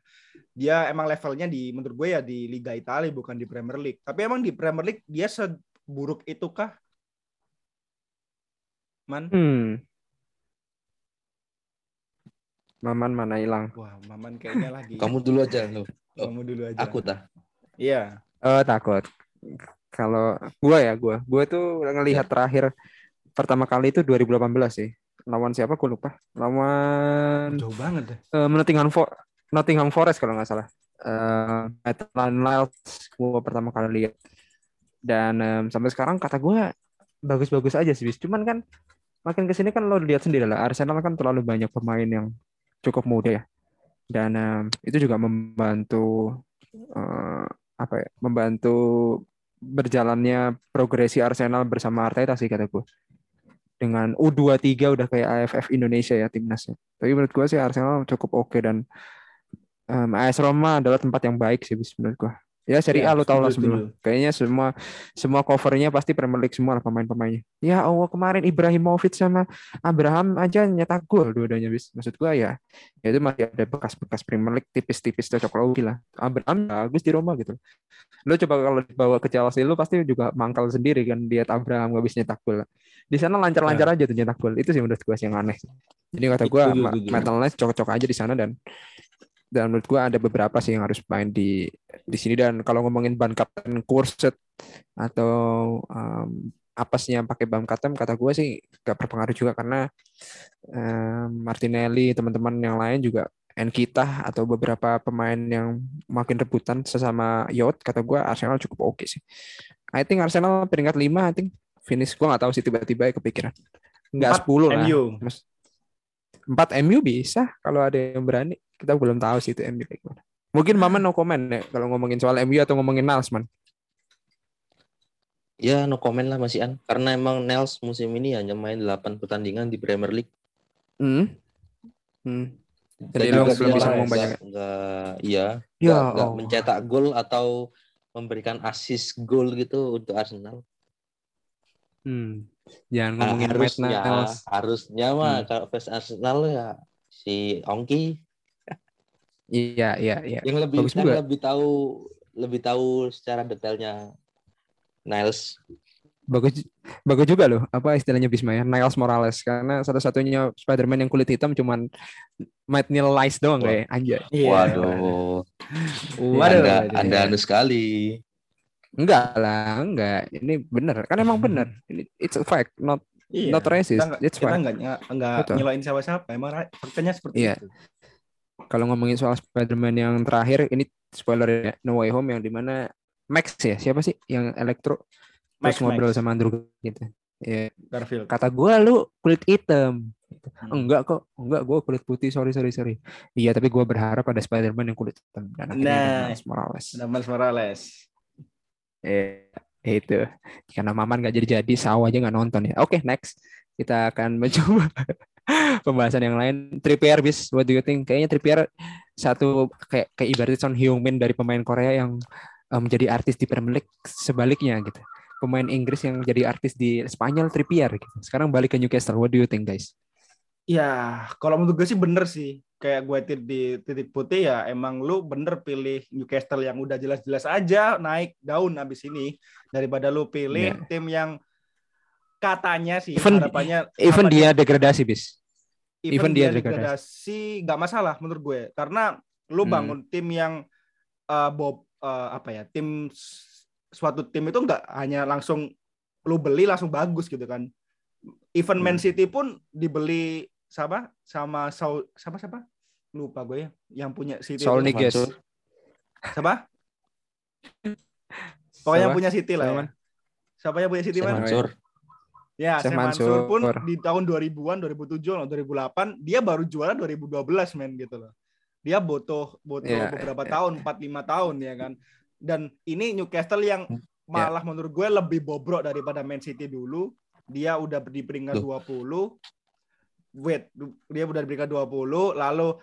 Dia emang levelnya di menurut gue ya di Liga Italia bukan di Premier League. Tapi emang di Premier League dia seburuk itu kah? Man? Hmm. Maman mana hilang? Wah, Maman kayaknya lagi. Kamu dulu aja lu. Kamu dulu aja. Aku tah. Iya. Oh takut. Kalau gua ya gua, gua tuh ngelihat terakhir pertama kali itu 2018 sih. Lawan siapa? Gua lupa. Lawan Jauh banget deh. eh, Nottingham, For Nottingham Forest kalau nggak salah. Eh Maitland Niles gua pertama kali lihat. Dan em, sampai sekarang kata gua bagus-bagus aja sih, bis. Cuman kan makin ke sini kan lo lihat sendiri lah. Arsenal kan terlalu banyak pemain yang cukup muda ya. Dan em, itu juga membantu eh, apa ya? Membantu berjalannya progresi Arsenal bersama Arteta sih kata gue. Dengan U23 udah kayak AFF Indonesia ya timnasnya. Tapi menurut gue sih Arsenal cukup oke dan em, AS Roma adalah tempat yang baik sih menurut gue. Ya Serie Ya, A lo tau lah sebelum. Kayaknya semua semua covernya pasti Premier League semua lah pemain-pemainnya. Ya Allah kemarin Ibrahimovic sama Abraham aja nyetak gol dua-duanya bis. Maksud gua ya, ya itu masih ada bekas-bekas Premier League tipis-tipis cocok logi lah. Abraham bagus di Roma gitu. Lo coba kalau dibawa ke Chelsea lo pasti juga mangkal sendiri kan lihat Abraham gak bisa nyetak gol. Di sana lancar-lancar aja tuh nyetak gol. Itu sih menurut gua sih yang aneh. Jadi kata gua Setuju, Ma- setuju. Maitland Niles cocok aja di sana dan dan menurut gua ada beberapa sih yang harus main di di sini dan kalau ngomongin ban kapten Kurset atau um, apesnya pakai ban kapten kata gue sih gak berpengaruh juga karena um, Martinelli teman-teman yang lain juga Enkita atau beberapa pemain yang makin rebutan sesama Yot kata gue Arsenal cukup oke sih. I think Arsenal peringkat 5 I think finish gue nggak tahu sih tiba-tiba ya kepikiran. Empat 10 lah. MU. Mas- Empat MU bisa kalau ada yang berani. Kita belum tahu sih itu MU kayak gimana. Mungkin Mama no comment ya kalau ngomongin soal MU atau ngomongin Nalsman. Ya no comment lah Mas Ian. Karena emang Nels musim ini hanya main 8 pertandingan di Premier League. Hmm. Hmm. Jadi lo belum bisa ngomong banyak ya? nggak- iya, Ya nggak- nggak Allah. mencetak gol atau memberikan assist gol gitu untuk Arsenal. Hmm. Jangan Nah, ngomongin harusnya, Niles. harusnya mah Hmm. kalau fans Arsenal ya si Ongki Iya, iya, iya. yang lebih Bagus yang juga. lebih tahu lebih tahu secara detailnya Niles. Bagus bagus juga loh apa istilahnya Bisma ya Niles Morales karena satu-satunya Spider-Man yang kulit hitam cuman Matt Niles doang kayak anjay. Iya. Waduh, Waduh. anda anda anu sekali. Enggak lah, enggak. Ini bener. Kan emang bener. Ini it's a fact, not Iya. not racist. Kita nggak It's kita fact. nggak ny- nggak Betul. nyelain siapa-siapa. Emang faktanya seperti Iya. itu. Kalau ngomongin soal Spider-Man yang terakhir, ini spoiler ya, No Way Home yang di mana Max ya, siapa sih yang elektro terus Max, ngobrol Max. sama Andrew gitu. Ya, Garfield. kata gua lu kulit hitam. Hmm. Enggak kok, enggak gua kulit putih, sorry sorry sorry. Iya, tapi gua berharap ada Spider-Man yang kulit hitam dan akhirnya Nah. Miles Morales. Ada Miles Morales. Eh, itu. Karena Maman nggak jadi-jadi, saw aja nggak nonton ya. Oke, next. Kita akan mencoba pembahasan yang lain. Trippier, bis, what do you think? Kayaknya Trippier satu kayak kayak ibaratnya Son Heung-min dari pemain Korea yang eh, menjadi artis di Premier League sebaliknya gitu. Pemain Inggris yang jadi artis di Spanyol Trippier gitu. Sekarang balik ke Newcastle. What do you think, guys? Ya, kalau menurut gue sih bener sih. Kayak gue tit- di titik putih ya, emang lu bener pilih Newcastle yang udah jelas-jelas aja naik daun abis ini daripada lu pilih Iya. tim yang katanya sih Even- harapannya Even harapannya- dia degradasi, bis. even, even dia dia degradasi nggak masalah menurut gue karena lu Hmm. bangun tim yang uh, bob uh, apa ya tim suatu tim itu nggak hanya langsung lu beli langsung bagus gitu kan even Man Hmm. City pun dibeli sama sama Saul siapa siapa lupa gue ya yang punya City Saul. Niguez. Siapa pokoknya yang Siapa? punya City lah Siapa, ya Man? siapa yang punya City Syekh man Mansur. Ya, Syekh Mansur pun di tahun 2000-an, 2007 atau 2008 dia baru juara 2012 men gitu loh. Dia butuh butuh Iya, beberapa iya. tahun, 4 5 tahun ya kan. Dan ini Newcastle yang Iya. malah menurut gue lebih bobrok daripada Man City dulu. Dia udah di peringkat 20. Wait, dia udah di peringkat 20 lalu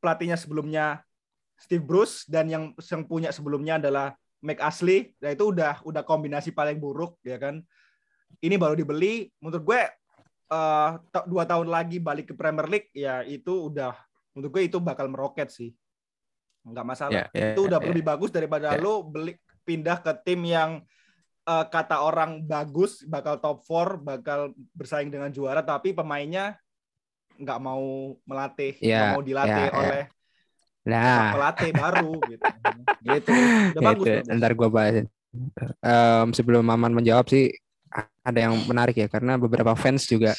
pelatihnya sebelumnya Steve Bruce dan yang yang punya sebelumnya adalah Mike Ashley. Nah itu udah udah kombinasi paling buruk ya kan ini baru dibeli menurut gue ta- dua tahun lagi balik ke Premier League ya itu udah menurut gue itu bakal meroket sih nggak masalah Ya, ya, itu udah ya. lebih bagus daripada Ya. lo beli pindah ke tim yang eh, kata orang bagus bakal top 4 bakal bersaing dengan juara tapi pemainnya nggak mau melatih nggak Ya, mau dilatih ya, ya. oleh Nah, pelatih baru gitu gitu udah bagus, itu, bagus. ntar gue bahas. Em, sebelum Maman menjawab sih ada yang menarik ya karena beberapa fans juga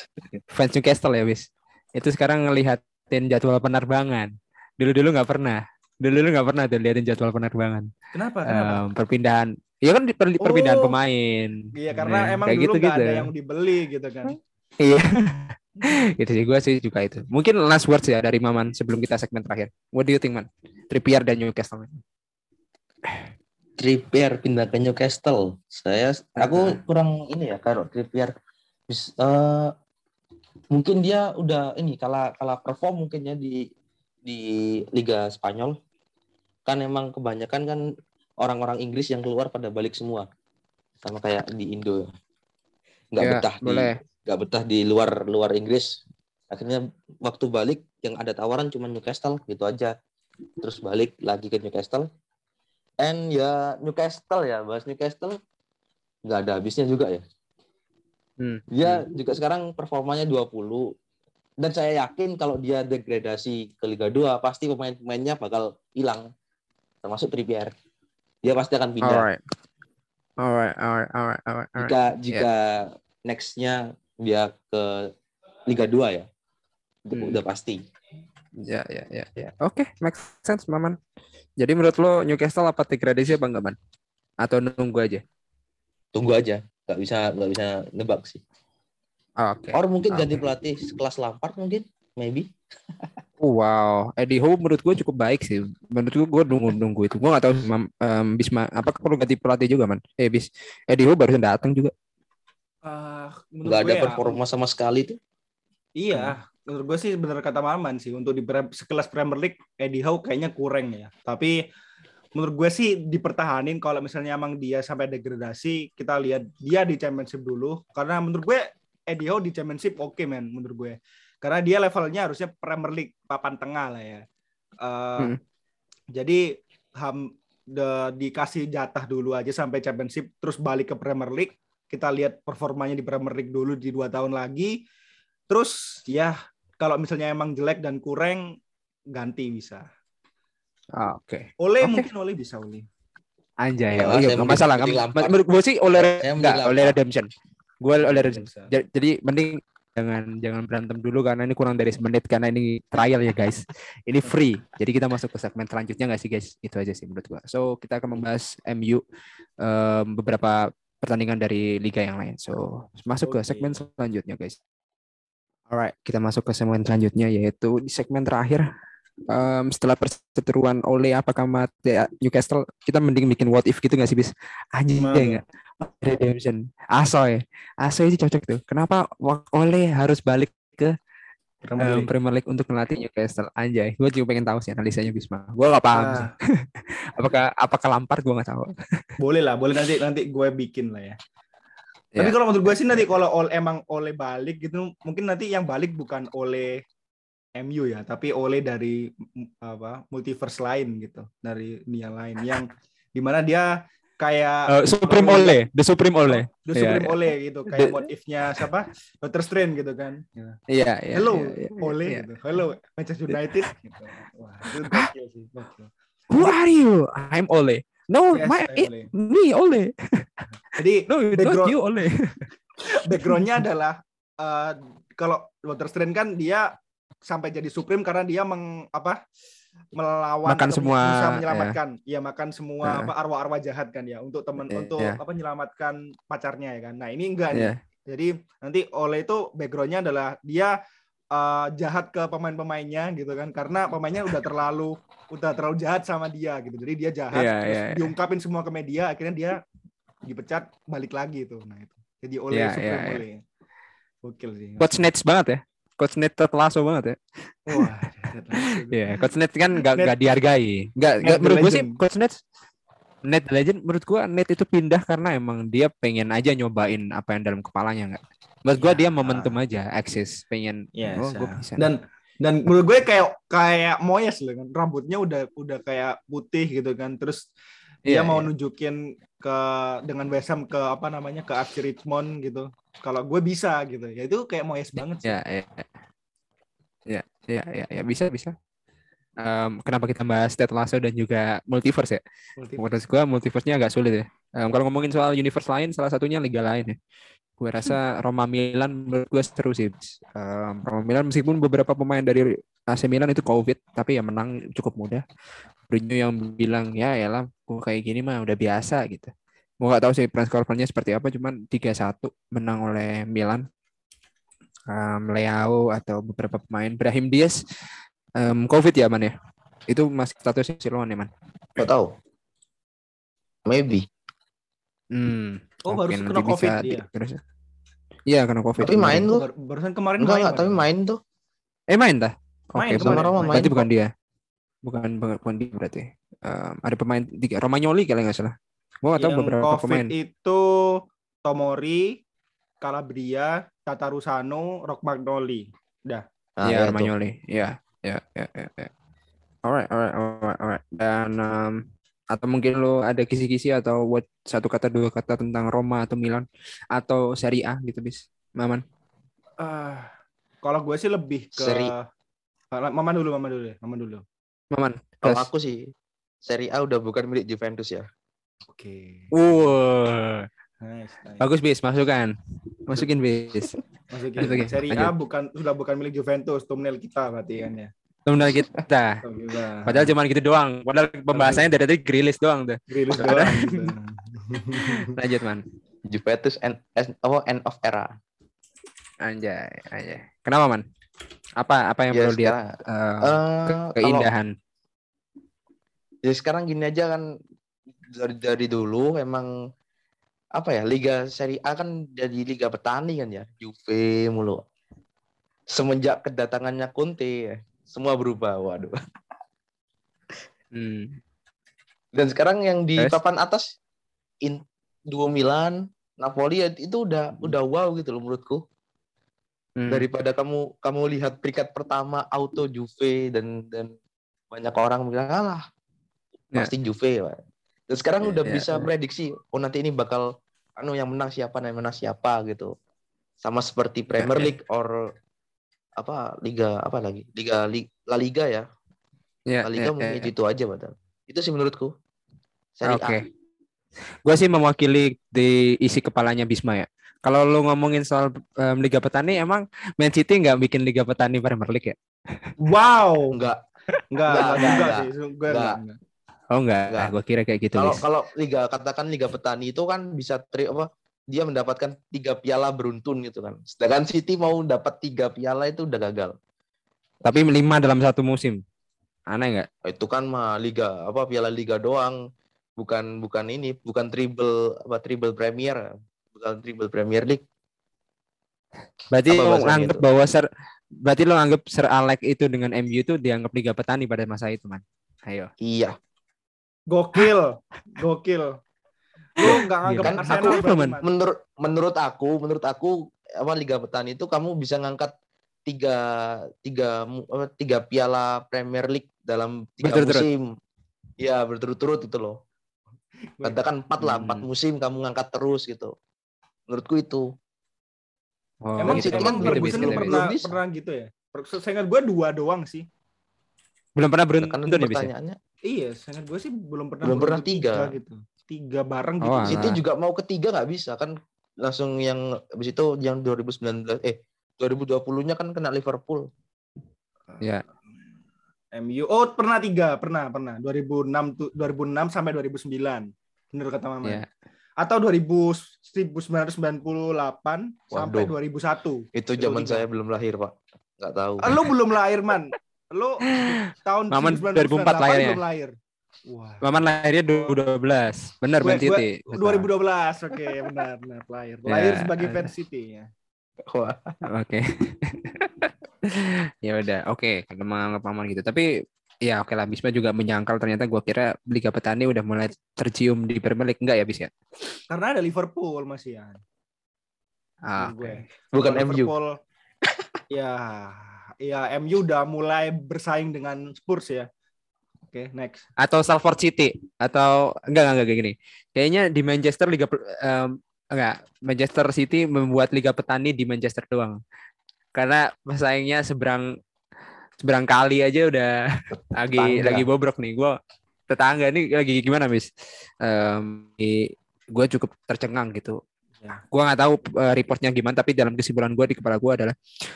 fans Newcastle ya bis itu sekarang ngelihatin jadwal penerbangan. Dulu dulu nggak pernah. Dulu dulu nggak pernah tuh liatin jadwal penerbangan. Kenapa kenapa? perpindahan. Ya kan per- perpindahan Oh. pemain. Iya karena Nah, emang kayak dulu nggak gitu-gitu. ada yang dibeli gitu kan. iya. Itu sih gue sih juga itu. Mungkin last words ya dari Maman sebelum kita segmen terakhir. What do you think man? Trippier dan Newcastle Trippier pindah ke Newcastle. Saya aku kurang ini ya kalau Trippier eh, mungkin dia udah ini kalah kalah perform mungkin ya di di Liga Spanyol. Kan emang kebanyakan kan orang-orang Inggris yang keluar pada balik semua. Sama kayak di Indo. Nggak Ya, betah di boleh nggak betah di luar luar Inggris. Akhirnya waktu balik yang ada tawaran cuma Newcastle gitu aja. Terus balik lagi ke Newcastle. And ya Newcastle ya, bahas Newcastle nggak ada habisnya juga ya. Hmm. Dia juga sekarang performanya 20. Dan saya yakin kalau dia degradasi ke Liga 2 pasti pemain-pemainnya bakal hilang. Termasuk Trippier. Dia pasti akan pindah. alright alright alright alright alright. Jika jika next-nya dia ke Liga 2 ya. Itu Hmm. udah pasti. Ya, ya, ya, ya. Oke, make sense, Maman. Jadi menurut lo Newcastle apa degradasi apa enggak, Man? Atau nunggu aja? Tunggu aja. Nggak bisa nggak bisa nebak sih. Ah, Oke. Or mungkin Oke. ganti pelatih sekelas Lampard mungkin, maybe. Oh, wow, Eddie Howe menurut gue cukup baik sih. Menurut gue, gue nunggu nunggu itu. Gue nggak tahu em, Bisma apa perlu ganti pelatih juga, man? Eh, bis Eddie Howe barusan datang juga. Ah, menurut Nggak ada ya, performa sama sekali tuh. Iya, menurut gue sih benar kata Maman sih untuk di sekelas Premier League Eddie Howe kayaknya kurang ya. Tapi menurut gue sih dipertahanin kalau misalnya emang dia sampai degradasi, kita lihat dia di Championship dulu karena menurut gue Eddie Howe di Championship oke men menurut gue. Karena dia levelnya harusnya Premier League papan tengah lah ya. Eh, Hmm. Jadi ham de- dikasih jatah dulu aja sampai Championship terus balik ke Premier League. Kita lihat performanya di Premier League dulu di dua tahun lagi. Terus ya kalau misalnya emang jelek dan kurang ganti bisa. Ah, Oke. Oleh Oke. mungkin Oleh bisa Oleh. Anjay, Ya, oh, iya, saya nggak masalah. Menurut gue sih oleh enggak, oleh redemption. Gue oleh redemption. Ja- Jadi mending jangan jangan berantem dulu karena ini kurang dari semenit karena ini trial ya guys. Ini free. Jadi kita masuk ke segmen selanjutnya nggak sih guys? Itu aja sih menurut gua. So kita akan membahas MU em, beberapa pertandingan dari liga yang lain. So masuk ke Oke. segmen selanjutnya guys. Alright, kita masuk ke segmen selanjutnya yaitu di segmen terakhir. em, setelah perseteruan oleh apakah mati Newcastle kita mending bikin what if gitu nggak sih bis? Anjing Gimana? nggak? Redemption Asoy. Asoy sih cocok tuh. Kenapa oleh harus balik Premier em, League. Premier League untuk melatih Newcastle? Anjay gue juga pengen tahu sih analisanya Bisma gue gak paham. Nah, apakah apakah Lampard? Gue gak tahu. Boleh lah, boleh. Nanti nanti gue bikin lah ya. Tapi Ya. kalau menurut gue sih nanti kalau Ole, emang Oleh balik gitu, mungkin nanti yang balik bukan oleh MU ya, tapi oleh dari apa multiverse lain gitu, dari dunia lain yang di mana dia kayak Eh, Supreme Ole The Supreme Ole The Iya, Supreme iya. Ole gitu, kayak The- motifnya siapa? Doctor Strange gitu kan. Ya. iya iya Hello iya, iya, Ole iya. gitu. Hello Manchester United gitu. Wah, itu gokil sih, gokil. who are you I'm Ole no Yes, my it- me Ole Jadi no not Background- you Ole backgroundnya adalah eh, kalau Doctor Strange kan dia sampai jadi Supreme karena dia meng apa melawan Makan semua, bisa ya. menyelamatkan ya, makan semua Ya. apa arwah-arwah jahat kan ya untuk teman Ya, untuk ya. apa menyelamatkan pacarnya ya kan. Nah, ini enggak nih. Iya. Jadi nanti Ole itu backgroundnya adalah dia eh, jahat ke pemain-pemainnya gitu kan karena pemainnya udah terlalu udah terlalu jahat sama dia gitu. Jadi dia jahat Iya, terus iya, iya. diungkapin semua ke media akhirnya dia dipecat balik lagi itu. Nah, itu. Jadi Ole Iya, Supreme iya, iya. Ole. Gokil sih. Coach Nets banget ya Coach Nets Lasso banget ya Wah, Iya, Coach Net kan nggak Net- nggak dihargai. Nggak nggak the menurut gue sih. Coach Net Net Legend menurut gue Net itu pindah karena emang dia pengen aja nyobain apa yang dalam kepalanya nggak. Buat gua Ya. dia momentum aja, eksis, pengen. Yes, oh, gua bisa. Dan dan menurut gue kayak kayak Moyes loh kan rambutnya udah udah kayak putih gitu kan terus dia Iya, mau iya. nunjukin ke dengan West Ham ke apa namanya ke FC Richmond gitu kalau gue bisa gitu ya itu kayak Moyes banget sih Ya, ya, ya, ya, bisa, bisa. Em, kenapa kita bahas Ted Lasso dan juga multiverse ya? Multi- Menurut gua multiverse-nya agak sulit ya. Em, kalau ngomongin soal universe lain, salah satunya liga lain ya. Gue rasa Roma Milan menurut gue seru sih. Em, Roma Milan meskipun beberapa pemain dari AC Milan itu COVID, tapi ya menang cukup mudah. Mourinho yang bilang ya elah, gue kayak gini mah udah biasa gitu. Gue nggak tahu sih press conference-nya seperti apa, cuman 3-1 menang oleh Milan. Em, Leao atau beberapa pemain, Brahim Diaz, em, COVID ya man ya. Itu masih statusnya siluan ya man. Gak tahu. Maybe. Hmm. Oh, baru kena bisa COVID di- dia. terus. Iya, kena COVID. Tapi main. Bar- barusan kemarin Enggak, main enggak, tapi main tuh. Eh main dah? Oke, Main bukan, sama Roma main berarti bukan dia. Bukan bukan bukan dia berarti. Em, ada pemain tiga Romagnoli kalau nggak salah. Gua nggak tahu yang beberapa COVID pemain. itu Tomori Calabria Tatarusano Rock Magnoli Nah, Iya, ya, tuh. Romagnoli. Iya, ya, ya, ya, ya. Alright, alright, alright, alright. Dan em, atau mungkin lo ada kisi-kisi atau what satu kata dua kata tentang Roma atau Milan atau Serie A gitu bis, Maman. Ah, kalau gue sih lebih ke Seri. Ah, Mama dulu, Mama dulu ya, Mama dulu. Maman. Kalau aku sih Serie A udah bukan milik Juventus ya. Oke. Wah, Nice, nice. bagus bis, masukkan, masukin bis. Masukin. Oke, Seri A bukan sudah bukan milik Juventus, thumbnail kita berarti kan ya. Temen kita. Padahal cuma gitu doang. Padahal pembahasannya dari tadi grilis doang tuh. Rilis doang. gitu. Lanjut man. Juventus end, oh, end of era. Anjay, anjay. Kenapa man? Apa apa yang Ya, perlu lihat sekarang, eh, eh, kalau- keindahan? ya sekarang gini aja kan dari dari dulu emang apa ya Liga Serie A kan jadi liga petani kan ya Juve mulu semenjak kedatangannya Conte ya, semua berubah waduh Hmm. dan sekarang yang di Terus? papan atas in duo Milan Napoli ya, itu udah udah wow gitu loh menurutku Hmm. daripada kamu kamu lihat peringkat pertama auto Juve dan dan banyak orang bilang alah Ya. pasti Juve Pak." dan sekarang Ya, udah ya, bisa ya. prediksi oh nanti ini bakal anu yang menang siapa yang menang siapa gitu sama seperti Premier ya. League or apa liga apa lagi liga Li- La Liga ya Ya, La Liga ya, mungkin ya, ya. itu aja padahal itu sih menurutku Serie Oke. A Gue sih mewakili di isi kepalanya Bisma ya. Kalau lu ngomongin soal em, Liga Petani, emang Man City nggak bikin Liga Petani Premier League ya? Wow. enggak Enggak, Enggak, enggak, enggak, enggak. sih. Gue Enggak. enggak. enggak. Oh enggak, Nggak. gue kira kayak gitu. kalau kalau liga katakan liga petani itu kan bisa tri apa dia mendapatkan tiga piala beruntun gitu kan sedangkan City mau dapat tiga piala itu udah gagal Tapi lima dalam satu musim. Aneh nggak? itu kan mah liga apa piala liga doang bukan bukan ini bukan triple apa triple premier bukan triple premier league Berarti Apa lo anggap itu? bahwa Sir, berarti lo anggap Sir Alex itu dengan MU itu dianggap Liga Petani pada masa itu, man. Ayo. iya Gokil. Gokil. Lu enggak nganggap kan Arsenal aku- berarti, menurut menurut aku menurut aku apa liga petani itu kamu bisa ngangkat tiga tiga tiga piala Premier League dalam tiga Berturut-turut. musim ya berturut-turut itu loh katakan empat lah empat Hmm. musim kamu ngangkat terus gitu menurutku itu Oh, Emang gitu, sih emang emang gitu, Ferguson gitu, pernah belum bisa. pernah gitu ya? Saya ingat gue dua doang sih. Belum pernah kan ya, Bis, ya? pertanyaannya Iya, saya ingat gue sih belum pernah Belum pernah tiga. gitu. Tiga bareng Oh, gitu. alah. City juga mau ketiga nggak bisa kan langsung yang habis itu yang 2019 eh 2020-nya kan kena Liverpool Ya. MU. Oh, pernah tiga, pernah, pernah. 2006 tuh 2006 sampai 2009. Bener kata Mama. Ya. Atau 2000 1998 sampai Waduh. 2001. itu Itu zaman tiga. saya belum lahir pak nggak tahu Ah, Lu belum lahir, Man. Lu tahun Maman 1998 2004 lahirnya. belum lahir. Wah. Maman lahirnya 2012. Benar Gue- Man City. 2012. Oke, benar, benar lahir. Ya. Lahir sebagai fans City ya. Wah, Oke. ya udah, oke, kalau menganggap aman gitu. Tapi ya oke lah, Bisma juga menyangkal ternyata gua kira Liga Petani udah mulai tercium di Premier League enggak ya, Bis ya? Karena ada Liverpool masih ya. Ah, gue. Bukan Kalau MU. Liverpool, ya, ya MU udah mulai bersaing dengan Spurs ya. Oke, next. atau Salford City atau enggak enggak, enggak kayak gini. Kayaknya di Manchester liga em, enggak Manchester City membuat liga petani di Manchester doang. Karena pesaingnya seberang seberang kali aja udah lagi Tetangga. lagi bobrok nih. Gua tetangga nih lagi gimana, Mis? Em, gue cukup tercengang gitu. Ya. Gua nggak tahu eh, reportnya gimana, tapi dalam kesimpulan gue di kepala gue adalah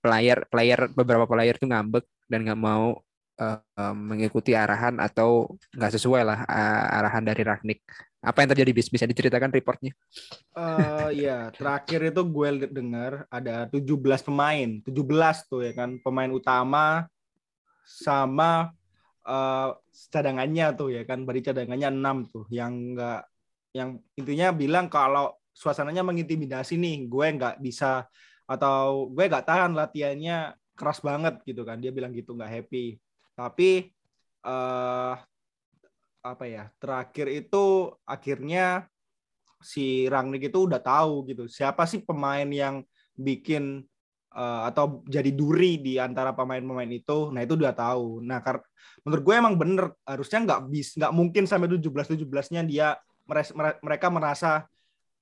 player player beberapa player tuh ngambek dan nggak mau eh, mengikuti arahan atau nggak sesuai lah eh, arahan dari Ragnik. Apa yang terjadi bis? Bisa diceritakan reportnya? Eh ya, terakhir itu gue dengar ada 17 pemain, 17 tuh ya kan, pemain utama sama eh cadangannya tuh ya kan, bari cadangannya 6 tuh yang enggak yang intinya bilang kalau suasananya mengintimidasi nih, gue nggak bisa atau gue nggak tahan latihannya keras banget gitu kan, dia bilang gitu nggak happy. Tapi eh apa ya, terakhir itu akhirnya si Rangnick itu udah tahu gitu siapa sih pemain yang bikin eh, atau jadi duri di antara pemain-pemain itu. Nah itu udah tahu. Nah kar menurut gue emang bener harusnya nggak bis nggak mungkin sampai 17 17 nya dia meres- mere- mereka merasa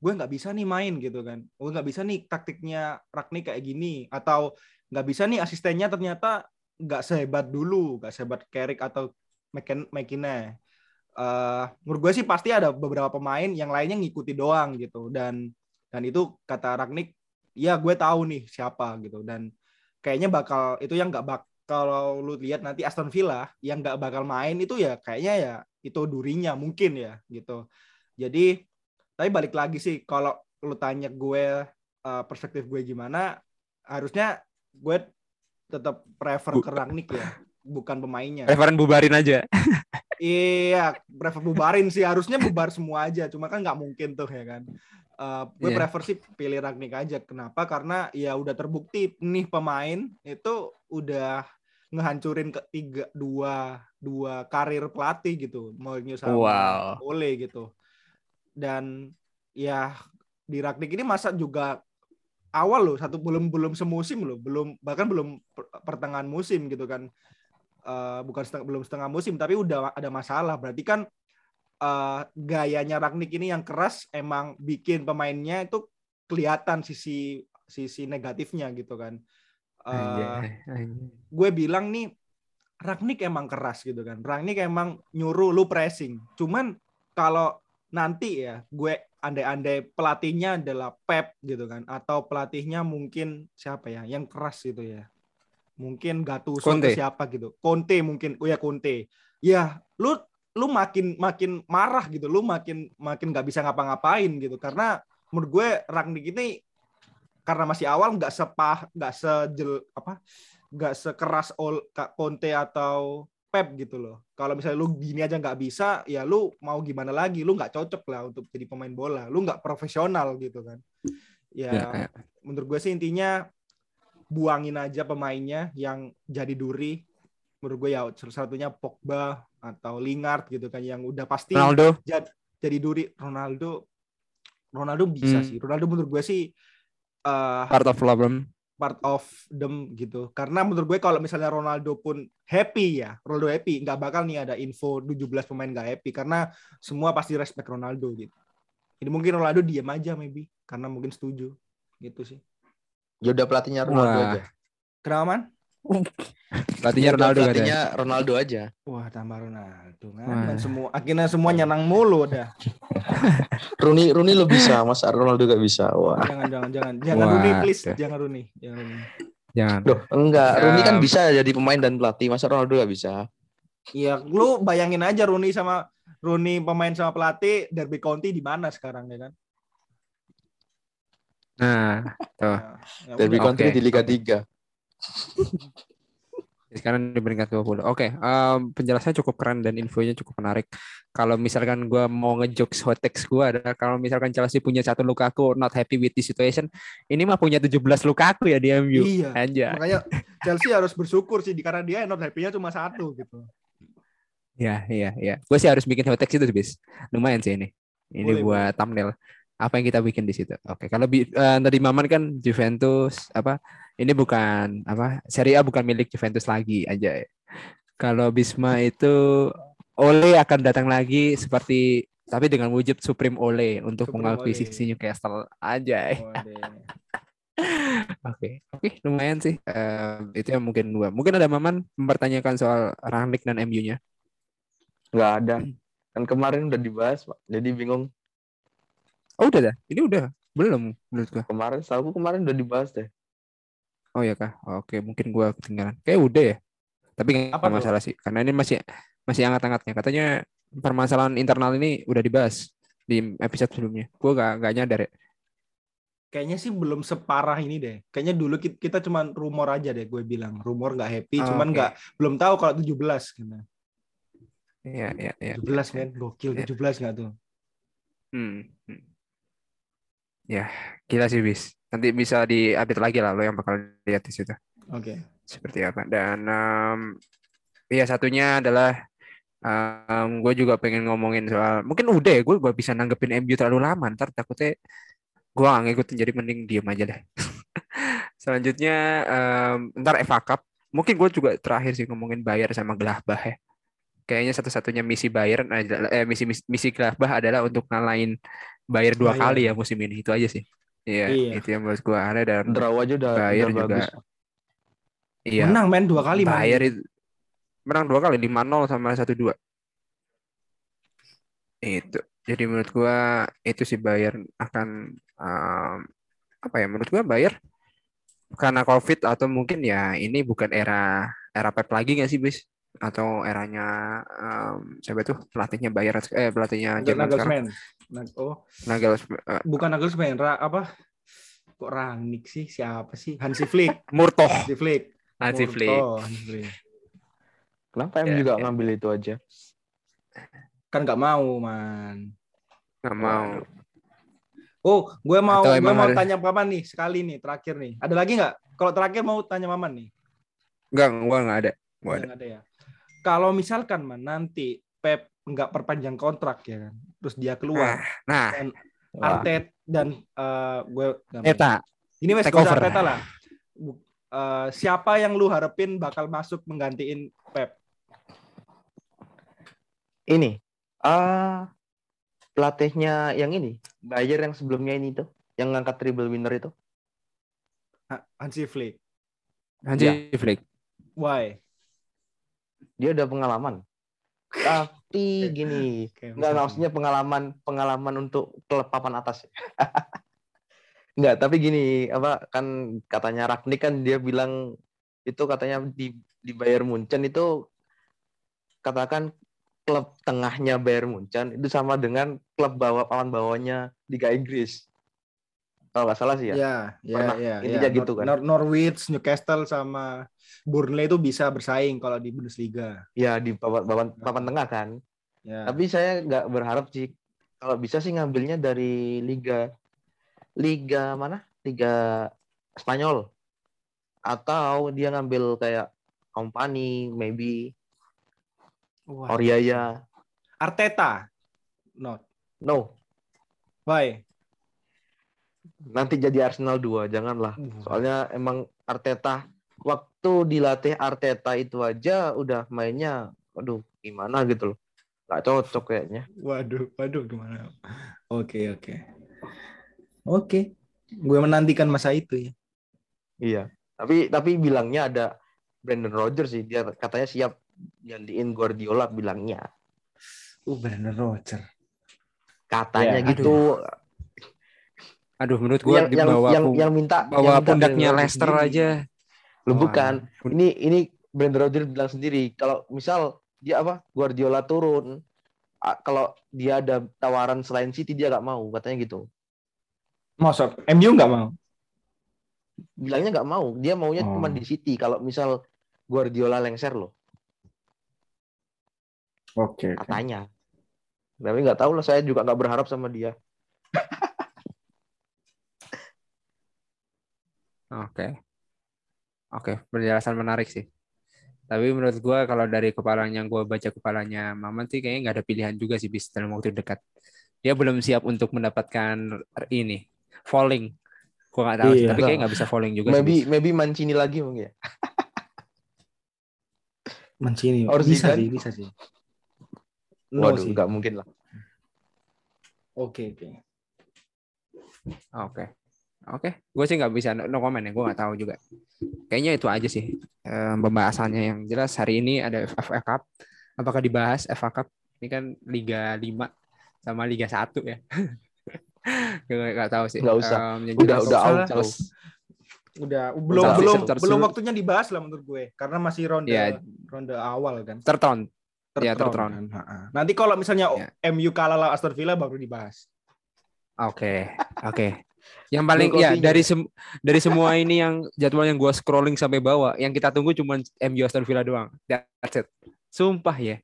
gue nggak bisa nih main gitu kan. Gue nggak bisa nih taktiknya Ragnick kayak gini atau nggak bisa nih asistennya ternyata nggak sehebat dulu nggak sehebat Carrick atau McKen- McKenna eh menurut gue sih pasti ada beberapa pemain yang lainnya ngikuti doang gitu. Dan dan itu kata Ragnik ya gue tahu nih siapa gitu. Dan kayaknya bakal itu yang nggak bak kalau lu lihat nanti Aston Villa yang nggak bakal main itu ya kayaknya ya itu durinya mungkin ya gitu. Jadi tapi balik lagi sih kalau lu tanya gue eh, perspektif gue gimana harusnya gue tetap prefer ke Ragnik ya bukan pemainnya Referen bubarin aja. Iya, prefer bubarin sih. Harusnya bubar semua aja. Cuma kan nggak mungkin tuh ya kan. Eh, gue Iya. prefer sih pilih Ragnik aja. Kenapa? Karena ya udah terbukti nih pemain itu udah ngehancurin ke tiga dua dua karir pelatih gitu. Mourinho sama Wow. Ole gitu. Dan ya di Ragnik ini masa juga awal loh satu belum belum semusim loh belum bahkan belum per- pertengahan musim gitu kan Eh, bukan seteng- belum setengah musim tapi udah ada masalah berarti kan eh, gayanya Ragnik ini yang keras emang bikin pemainnya itu kelihatan sisi sisi negatifnya gitu kan Eh, anjay. gue bilang nih Ragnik emang keras gitu kan. Ragnik emang nyuruh lu pressing. Cuman kalau nanti ya gue andai-andai pelatihnya adalah Pep gitu kan atau pelatihnya mungkin siapa ya yang keras gitu ya. Mungkin Gattuso atau Conte. siapa gitu. Conte mungkin. Oh ya Conte. Ya, lu lu makin makin marah gitu. Lu makin makin nggak bisa ngapa-ngapain gitu karena menurut gue Ragnik ini karena masih awal nggak sepah nggak sejel apa nggak sekeras ol Kak Conte atau Pep gitu loh. Kalau misalnya lu gini aja nggak bisa, ya lu mau gimana lagi? Lu nggak cocok lah untuk jadi pemain bola. Lu nggak profesional gitu kan. Ya, Ya, ya. menurut gue sih intinya buangin aja pemainnya yang jadi duri. Menurut gue ya salah satunya Pogba atau Lingard gitu kan yang udah pasti Ronaldo. jadi duri. Ronaldo, Ronaldo bisa Hmm. sih. Ronaldo menurut gue sih eh, part of problem. Part of them gitu. Karena menurut gue kalau misalnya Ronaldo pun happy ya, Ronaldo happy, nggak bakal nih ada info 17 pemain nggak happy karena semua pasti respect Ronaldo gitu. Ini mungkin Ronaldo diam aja maybe karena mungkin setuju gitu sih. Ya udah pelatihnya Ronaldo Wah. aja. Kenapa man? Pelatihnya Ya udah Ronaldo katanya. pelatihnya Ronaldo aja. Wah tambah Ronaldo kan. Semua akhirnya semua nyenang mulu udah. Rooney Rooney lo bisa, masa Ronaldo gak bisa. Wah. Jangan jangan jangan jangan Wah, Rooney please, udah. jangan Rooney, jangan Rooney. Jangan. Loh, enggak. Rooney kan bisa jadi pemain dan pelatih, masa Ronaldo gak bisa? Iya, lu bayangin aja Rooney sama Rooney pemain sama pelatih Derby County di mana sekarang ya kan? Nah, tuh. Nah, ya Derby. County Oke. di Liga 3. Sekarang di peringkat 20. Oke, em, penjelasannya cukup keren dan infonya cukup menarik. Kalau misalkan gue mau ngejokes hot takes gue kalau misalkan Chelsea punya satu Lukaku not happy with the situation, ini mah punya 17 Lukaku ya di MU. Iya. Aja. Makanya Chelsea harus bersyukur sih karena dia not happy-nya cuma satu gitu. Ya, iya, iya. Gue sih harus bikin hot takes itu, bis. Lumayan sih ini. Ini Boleh, buat thumbnail. apa yang kita bikin di situ. Oke, kalau bi- eh, tadi Maman kan Juventus apa? Ini bukan apa? Serie A bukan milik Juventus lagi aja. Kalau Bisma itu Ole akan datang lagi seperti tapi dengan wujud Supreme Ole untuk Supreme mengakuisisi Newcastle aja. Oke, oke, lumayan sih. Eh, itu yang mungkin dua. Mungkin ada Maman mempertanyakan soal Rangnick dan MU-nya. Nggak ada. Kan kemarin udah dibahas, Pak. Jadi bingung. Oh, udah dah. Ini udah belum menurut gua. Kemarin, aku kemarin udah dibahas deh. Oh ya kah? Oke, mungkin gua ketinggalan. Kayak udah ya. Tapi nggak masalah sih, karena ini masih masih hangat-hangatnya. Katanya permasalahan internal ini udah dibahas di episode sebelumnya. Gua gak, gak nyadar ya. Kayaknya sih belum separah ini deh. Kayaknya dulu kita, kita cuman rumor aja deh gue bilang. Rumor nggak happy, Oh, cuman nggak belum tahu kalau 17 gitu. Iya, iya, iya. 17 men, gokil Iya. 17 nggak tuh? Hmm. hmm. Ya, gila sih bis. Nanti bisa diupdate lagi lah lo yang bakal lihat di situ. Oke. seperti apa. Dan em, ya satunya adalah gue juga pengen ngomongin soal mungkin udah ya gue gak bisa nanggepin MU terlalu lama. Ntar takutnya gue gak ngikutin jadi mending diem aja deh. Selanjutnya em, ntar FA Cup. Mungkin gue juga terakhir sih ngomongin Bayar sama Gladbach ya. Kayaknya satu-satunya misi Bayern adalah eh, misi misi, misi Gladbach adalah untuk ngalahin Bayar dua Bayern. kali ya musim ini. Itu aja sih iya Iya. itu yang menurut gue aneh dan Draw aja udah, Bayar udah juga. bagus. iya Menang men dua kali. Bayar itu menang dua kali 5-0 sama 1-2. Itu. Jadi menurut gua itu sih Bayern akan um, apa ya menurut gua Bayern karena Covid atau mungkin ya ini bukan era era Pep lagi nggak sih bis atau eranya um, siapa tuh pelatihnya Bayern eh pelatihnya Jerman sekarang oh, Nagels eh, bukan Nagelsmann, Ra, apa? Kok Rangnick sih? Siapa sih? Hansi Flick. Murtoh Hansi Flick. Hansi Flick Oh, Hansi Flick. Kenapa Ya, em juga ya. ngambil itu aja? Kan nggak mau, man. nggak mau Oh, gue mau Atau gue mau ada- tanya Paman nih sekali nih terakhir nih. Ada lagi nggak? Kalau terakhir mau tanya Maman nih. nggak gua nggak ada gua ada Nggak ada ya. Kalau misalkan man nanti Pep nggak perpanjang kontrak ya kan, terus dia keluar, nah dan Wah. Artet dan eh, gue Eta ini wes. Arteta lah. Eh, siapa yang lu harapin bakal masuk menggantiin Pep? Ini. Ah, pelatihnya yang ini, Bayer yang sebelumnya ini tuh, yang ngangkat treble winner itu. Ha- Hansi Flick. Hansi Flick Why? Dia udah pengalaman. Tapi gini, Oke, Enggak, maksudnya pengalaman pengalaman untuk klub papan atas. Enggak, tapi gini, apa kan katanya Ragnik kan dia bilang itu katanya di di Bayern Munchen itu katakan klub tengahnya Bayern Munchen itu sama dengan klub bawah papan bawahnya Liga Inggris. Kalau nggak salah sih ya. Ya, ya, Pernah ya, intinya ya. gitu kan. Nor- Norwich, Newcastle sama Burnley itu bisa bersaing kalau di Bundesliga. Ya di papan, papan, papan tengah kan. Ya. Tapi saya nggak berharap sih kalau bisa sih ngambilnya dari liga liga mana? Liga Spanyol. Atau dia ngambil kayak Company, maybe Wah. Oriaya. Arteta. Not. No, Why? Nanti jadi Arsenal 2, janganlah. Uh. Soalnya emang Arteta waktu dilatih Arteta itu aja udah mainnya aduh gimana gitu loh. Nggak cocok kayaknya. Waduh, waduh gimana? Oke, oke. Oke. Gue menantikan masa itu ya. Iya. Tapi tapi bilangnya ada Brandon Rodgers sih. Dia katanya siap gantiin Guardiola bilangnya. Uh, Brandon Rodgers. Katanya Ya, gitu. aduh menurut gua yang, yang, yang, minta bawa yang minta pundaknya Leicester sendiri. aja Wah, bukan. Ini ini Brandon Rodgers bilang sendiri kalau misal dia apa Guardiola turun kalau dia ada tawaran selain City dia nggak mau katanya gitu. Masuk. MU nggak mau. Bilangnya nggak mau. Dia maunya Oh. cuma di City kalau misal Guardiola lengser loh Oke. katanya. Tapi nggak tahu lah saya juga nggak berharap sama dia. Oke. Oke, penjelasan menarik sih. Tapi menurut gua kalau dari kepalanya gua baca kepalanya Maman sih kayaknya nggak ada pilihan juga sih bis dalam waktu dekat. dia belum siap untuk mendapatkan ini falling. Gua nggak tahu, sih, Iya. tapi kayak nggak bisa falling juga. sih, maybe Bis. maybe Mancini lagi mungkin ya. Mancini. Harus bisa sih, bisa sih. No Waduh, sih. nggak mungkin lah. Oke, oke. Oke. Oke, gue sih nggak bisa no comment ya, gue nggak tahu juga. Kayaknya itu aja sih eh, pembahasannya yang jelas hari ini ada FA Cup. Apakah dibahas FA Cup? Ini kan Liga 5 sama Liga 1 ya. Gue nggak tahu sih. Nggak usah. Yang Udah jelas- udah out. Udah belum Udah, belum belum terus- waktunya dibahas lah menurut gue karena masih ronde Iya. ronde awal kan. Iya, Third third round round. kan. Nanti kalau misalnya Iya. MU kalah lawan Aston Villa baru dibahas. Oke, oke. Yang paling Belum ya dari sem- dari semua ini yang jadwal yang gua scrolling sampai bawah, yang kita tunggu cuma MU Aston Villa doang. That's it. Sumpah ya.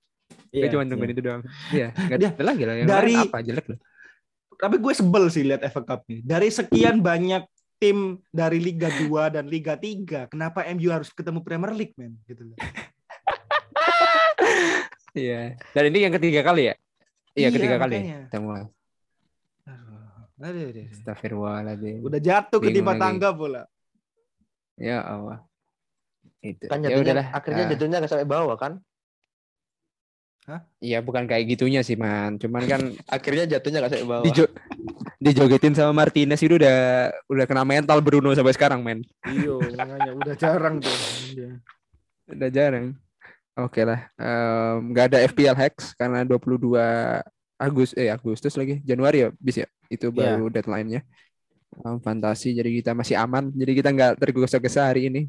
Gue Iya, cuma iya. nungguin itu doang. Iya, enggak Dia- ada lagi lah yang dari- apa jelek loh. Tapi gue sebel sih lihat FA Cup nih. Dari sekian banyak tim dari Liga 2 dan Liga 3, kenapa MU harus ketemu Premier League, men? Gitu loh. Iya. Dan ini yang ketiga kali ya? Iya, Iya, ketiga kali. makanya. Kita mulai. Aduh, aduh. Astagfirullahaladzim. Udah jatuh ke lagi. tangga pula. Ya Allah. Itu. Kan ya jatuhnya, udahlah. akhirnya Ah, jatuhnya nggak sampai bawah kan? Iya, bukan kayak gitunya sih, Man. Cuman kan Akhirnya jatuhnya nggak sampai bawah. dijo dijogetin sama Martinez itu udah udah kena mental Bruno sampai sekarang, men. Iya, makanya udah jarang tuh. Udah jarang. Oke lah. Em, nggak ada FPL Hex karena 22 Agustus eh Agustus lagi Januari ya bis ya? Itu Iya. baru deadline-nya. Em, fantasi jadi kita masih aman jadi kita nggak tergesa-gesa hari ini.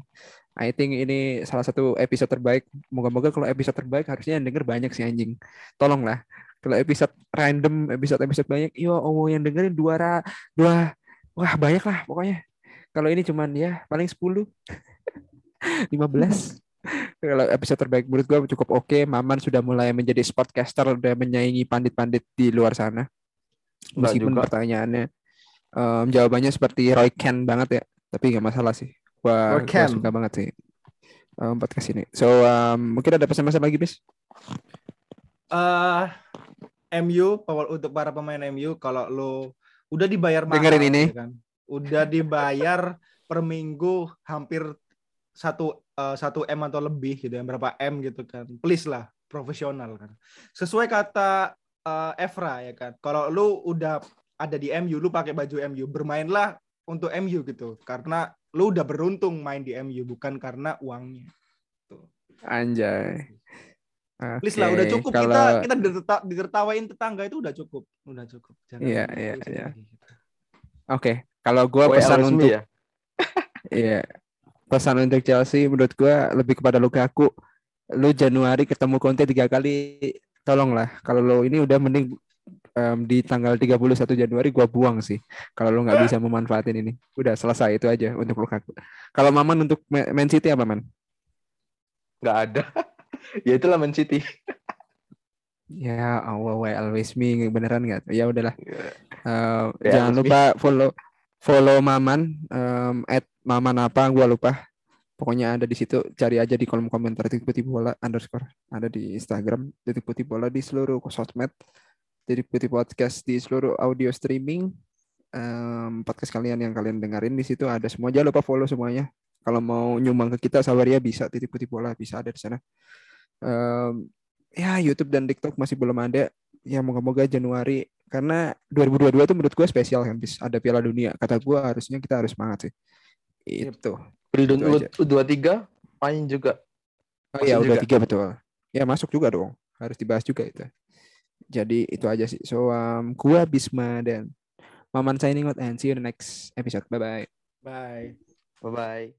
I think ini salah satu episode terbaik. Moga-moga kalau episode terbaik harusnya yang denger banyak sih anjing. Tolonglah kalau episode random episode episode banyak yo oh yang dengerin dua ra- dua wah banyak lah pokoknya. Kalau ini cuman ya paling 10 15 kalau episode terbaik menurut gua cukup oke. Maman sudah mulai menjadi sportcaster udah menyaingi pandit-pandit di luar sana. Meskipun juga. pertanyaannya em, jawabannya seperti Roy Ken banget ya. Tapi nggak masalah sih. Gua, gua suka banget sih em, podcast ini. So em, mungkin ada pesan-pesan lagi bis eh MU untuk para pemain MU kalau lo udah dibayar mahal Dengerin ini. ya kan? udah dibayar per minggu hampir satu eh, satu m atau lebih gitu ya berapa m gitu kan please lah profesional kan sesuai kata eh, Evra ya kan kalau lu udah ada di MU lu pakai baju MU bermainlah untuk MU gitu karena lu udah beruntung main di MU bukan karena uangnya anjay Please lah, udah cukup kalau kita kita diterta- ditertawain tetangga itu udah cukup, udah cukup. Jangan Iya, iya, iya. gitu. oke kalau gua WL pesan untuk ya? Iya. Pesan untuk Chelsea menurut gua lebih kepada Lukaku. Lu Januari ketemu Conte tiga kali, tolonglah. Kalau lo ini udah mending em, di tanggal 31 Januari gua buang sih. Kalau lo nggak bisa memanfaatin ini. Udah selesai itu aja untuk Lukaku. Kalau Maman untuk Ma- Man City apa Man? Nggak ada. ya itulah Man City. Ya Allah, why always me beneran nggak? Ya udahlah. Eh, Ya, jangan always me. lupa follow follow Maman em, at Maman apa gua lupa. Pokoknya ada di situ cari aja di kolom komentar titik putih bola underscore. Ada di Instagram titik putih bola di seluruh sosmed titik putih podcast di seluruh audio streaming. Em, podcast kalian yang kalian dengerin di situ ada semua. Jangan lupa follow semuanya. Kalau mau nyumbang ke kita Sawaria bisa titik putih bola bisa ada di sana. Em, ya YouTube dan TikTok masih belum ada. Ya moga-moga Januari karena 2022 itu menurut gue spesial kan bis ada Piala Dunia. Kata gue harusnya kita harus semangat sih itu aja. U23 main juga. oh Masuk ya udah juga. tiga betul ya masuk juga dong harus dibahas juga itu jadi itu aja sih so um, gua Bisma dan Maman signing out and see you in the next episode bye bye Bye. Bye bye.